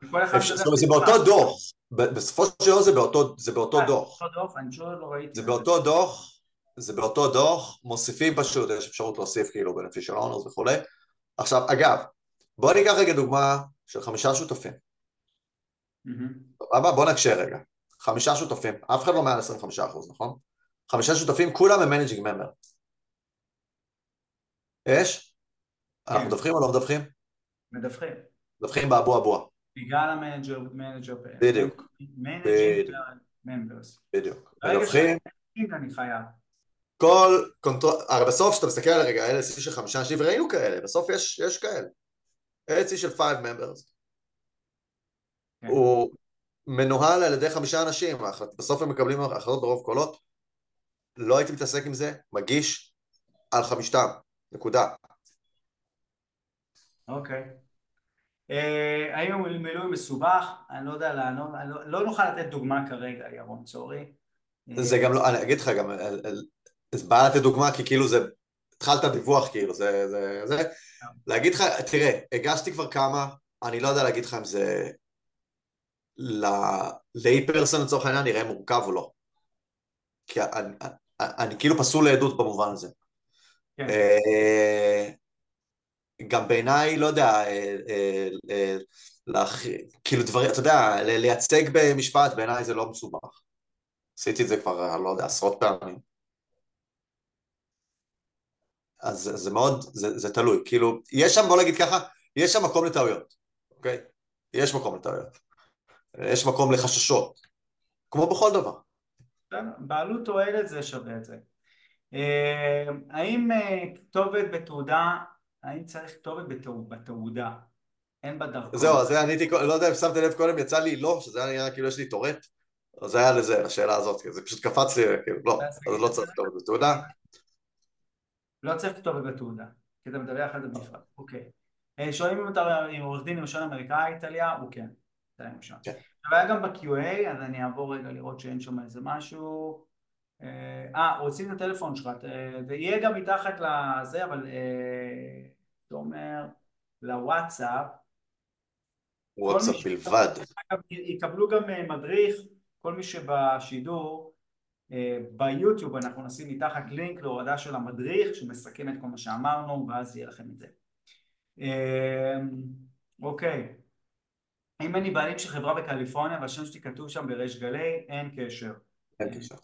זה באותו דוח, בסופו של דבר זה באותו אה, דוח. אני פשוט לא ראיתי. זה באותו דוח, זה באותו דוח, מוסיפים פשוט, יש אפשרות להוסיף כאילו beneficial owners וכולי. עכשיו, אגב, בוא ניקח רגע דוגמה של חמישה שותפים. בוא נקשה רגע. חמישה שותפים, אף אחד לא מעל 25 אחוז, נכון? חמישה שותפים, כולם הם managing member. יש? כן. אנחנו מדווחים או לא מדווחים? מדווחים. מדווחים באבו אבו. בגלל ה manager, manager. בדיוק. managing members. בדיוק. מדווחים. אני חייב. כל control, הרי בסוף כשאתה מסתכל על הרגע, LLC של חמישה אנשים, וראינו כאלה, בסוף יש, יש כאלה. LLC של 5 members. כן. הוא מנוהל על ידי חמישה אנשים, בסוף הם מקבלים החלטות ברוב קולות, לא הייתי מתעסק עם זה, מגיש על חמישתם, נקודה. אוקיי. אה, האם המילוי מסובך? אני לא יודע לענות, לא, לא נוכל לתת דוגמה כרגע, ירון, sorry. זה גם לא, אני אגיד לך גם, זה בא לתת דוגמה כי כאילו זה, התחלת דיווח כאילו, זה, זה, זה. להגיד לך, תראה, הגשתי כבר כמה, אני לא יודע להגיד לך אם זה ל-lay person לצורך העניין נראה מורכב או לא. כי אני, אני, אני כאילו פסול לעדות במובן הזה. כן. אה, גם בעיניי, לא יודע, אה, אה, לח... כאילו דברים, אתה יודע, לייצג במשפט בעיניי זה לא מסובך. עשיתי את זה כבר, לא יודע, עשרות פעמים. אז זה מאוד, זה, זה תלוי, כאילו, יש שם, בוא נגיד ככה, יש שם מקום לטעויות, אוקיי? יש מקום לטעויות. יש מקום לחששות, כמו בכל דבר. בעלות תועלת זה שווה את זה. אה, האם אה, כתובת בתעודה, האם צריך כתובת בתעודה? אין בדרכון. זהו, אז עניתי, לא יודע אם שמתם לב קודם, יצא לי לא, שזה היה נראה כאילו יש לי טורט, אז זה היה לזה, לשאלה הזאת, זה פשוט קפץ לי, כאילו, לא, אז לא צריך כתובת בתעודה. לא צריך כתובת בתעודה, כי אתה מדווח על זה בנפרד, אוקיי. אה, שואלים אם אתה עם עורך דין למשל אמריקאי, איטליה, הוא כן. זה היה שם. כן. והיה גם ב-QA, אז אני אעבור רגע לראות שאין שם איזה משהו. אה, רוצים את הטלפון שלך, ויהיה גם מתחת לזה, אבל זה אומר לוואטסאפ. וואטסאפ בלבד. יקבלו גם מדריך, כל מי שבשידור, ביוטיוב אנחנו נשים מתחת לינק להורדה של המדריך שמסכם את כל מה שאמרנו ואז יהיה לכם את זה. אוקיי, אם אני בעלים של חברה בקליפורניה והשם שלי כתוב שם בריש גלי, אין קשר. אין קשר.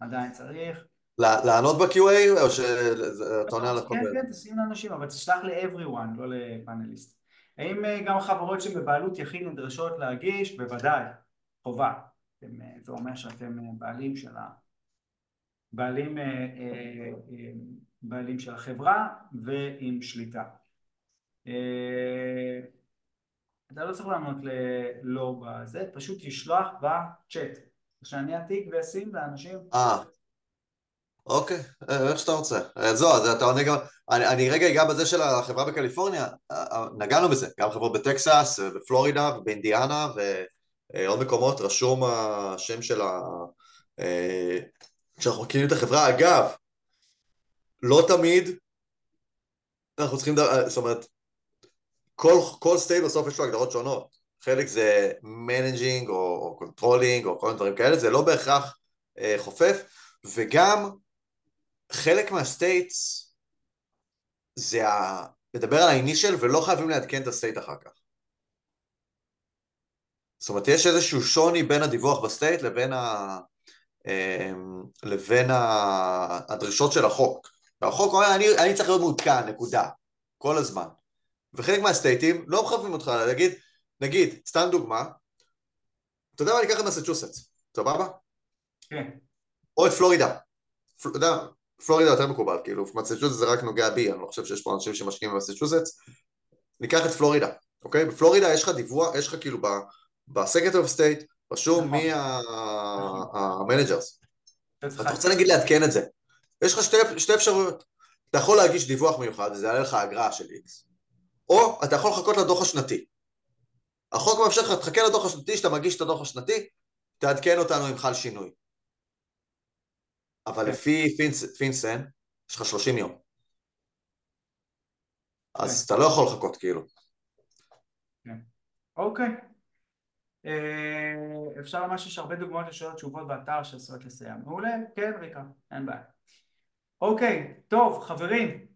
עדיין צריך. לענות ב-QA או שאתה עונה על הכל? כן, כן, תשים לאנשים, אבל תשלח ל-everyone, לא לפאנליסט. האם אה, גם חברות שבבעלות יחיד נדרשות להגיש? בוודאי, חובה. אה, זה אומר שאתם אה, בעלים של ה... בעלים, בעלים של החברה ועם שליטה. אתה לא צריך לענות ללא בזה, פשוט תשלח בצ'אט. שאני אעתיק ואשים לאנשים. אה, אוקיי, אה, איך שאתה רוצה. אה, זו, אז אתה עונה גם... אני, אני רגע אגע בזה של החברה בקליפורניה, אה, נגענו בזה, גם חברות בטקסס, בפלורידה, באינדיאנה ועוד מקומות, רשום השם של ה... שאנחנו מכירים את החברה. אגב, לא תמיד אנחנו צריכים, זאת אומרת, כל, כל state בסוף יש לו הגדרות שונות. חלק זה managing או controlling או כל מיני דברים כאלה, זה לא בהכרח אה, חופף, וגם חלק מה states זה ה... לדבר על ה initial ולא חייבים לעדכן את ה state אחר כך. זאת אומרת, יש איזשהו שוני בין הדיווח ב state לבין, ה... אה, לבין ה... הדרישות של החוק. והחוק אומר, אני, אני צריך להיות מעודכן, נקודה, כל הזמן. וחלק מה stateים לא מחייבים אותך להגיד, נגיד, סתם דוגמה, אתה יודע מה, אני אקח את מסצ'וסטס, סבבה? כן. או את פלורידה. אתה יודע, פלורידה יותר מקובל, כאילו, מסצ'וסטס זה רק נוגע בי, אני לא חושב שיש פה אנשים שמשקיעים במסצ'וסטס. ניקח את פלורידה, אוקיי? בפלורידה יש לך דיווח, יש לך כאילו ב Secretary of State, רשום מי ה managers. אתה רוצה נגיד לעדכן את זה. יש לך שתי אפשרויות. אתה יכול להגיש דיווח מיוחד, וזה יעלה לך אגרה של איקס. או אתה יכול לחכות לדוח השנתי. החוק מאפשר לך, תחכה לדוח השנתי, כשאתה מגיש את הדוח השנתי, תעדכן אותנו אם חל שינוי. אבל כן. לפי פינס, פינסן, יש לך 30 יום. אז כן. אתה לא יכול לחכות כאילו. כן. אוקיי. אה, אפשר ממש, יש הרבה דוגמאות לשאלות תשובות באתר שעשויות לסייע. מעולה, כן ריקה, אין בעיה. אוקיי, טוב, חברים.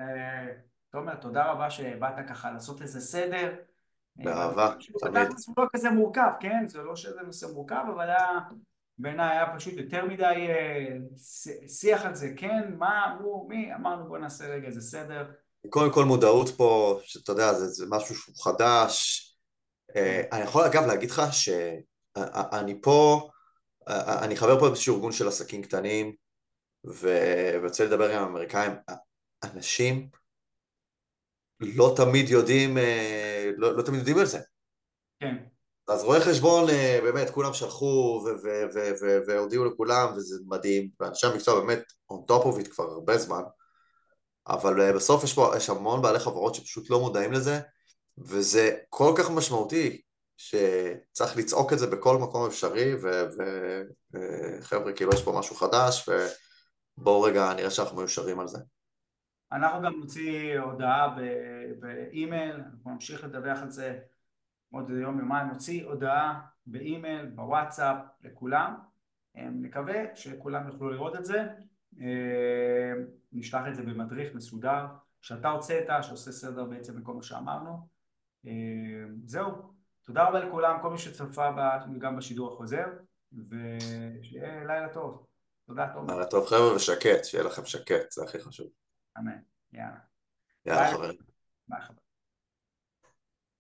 אה, תומר, תודה רבה שבאת ככה לעשות איזה סדר. באהבה, תמיד. זה לא כזה מורכב, כן? זה לא שזה נושא מורכב, אבל היה, בעיניי היה פשוט יותר מדי אה, שיח על זה, כן? מה, הוא, מי? אמרנו בוא נעשה רגע איזה סדר. קודם כל מודעות פה, שאתה יודע, זה, זה משהו שהוא חדש. אה, אני יכול אגב להגיד לך שאני פה, אני חבר פה באיזשהו ארגון של עסקים קטנים, ורוצה לדבר עם האמריקאים. אנשים לא תמיד יודעים, אה, לא, לא תמיד יודעים על זה. כן. אז רואי חשבון, אה, באמת, כולם שלחו והודיעו לכולם, וזה מדהים, ואנשי המקצוע באמת on top of it כבר הרבה זמן, אבל אה, בסוף יש פה, יש המון בעלי חברות שפשוט לא מודעים לזה, וזה כל כך משמעותי, שצריך לצעוק את זה בכל מקום אפשרי, וחבר'ה, כאילו יש פה משהו חדש, ובואו רגע נראה שאנחנו מיושרים על זה. אנחנו גם נוציא הודעה באימייל, אנחנו נמשיך לדווח על זה עוד יום יומיים, נוציא הודעה באימייל, בוואטסאפ, לכולם, נקווה שכולם יוכלו לראות את זה, נשלח את זה במדריך מסודר, שאתה הוצאת, שעושה סדר בעצם בכל מה שאמרנו, זהו, תודה רבה לכולם, כל מי שצפה גם בשידור החוזר, ושיהיה לילה טוב, תודה תומר. לילה טוב חבר'ה ושקט, שיהיה לכם שקט, זה הכי חשוב. אמן. יאללה. יאללה חברים. ביי חברים.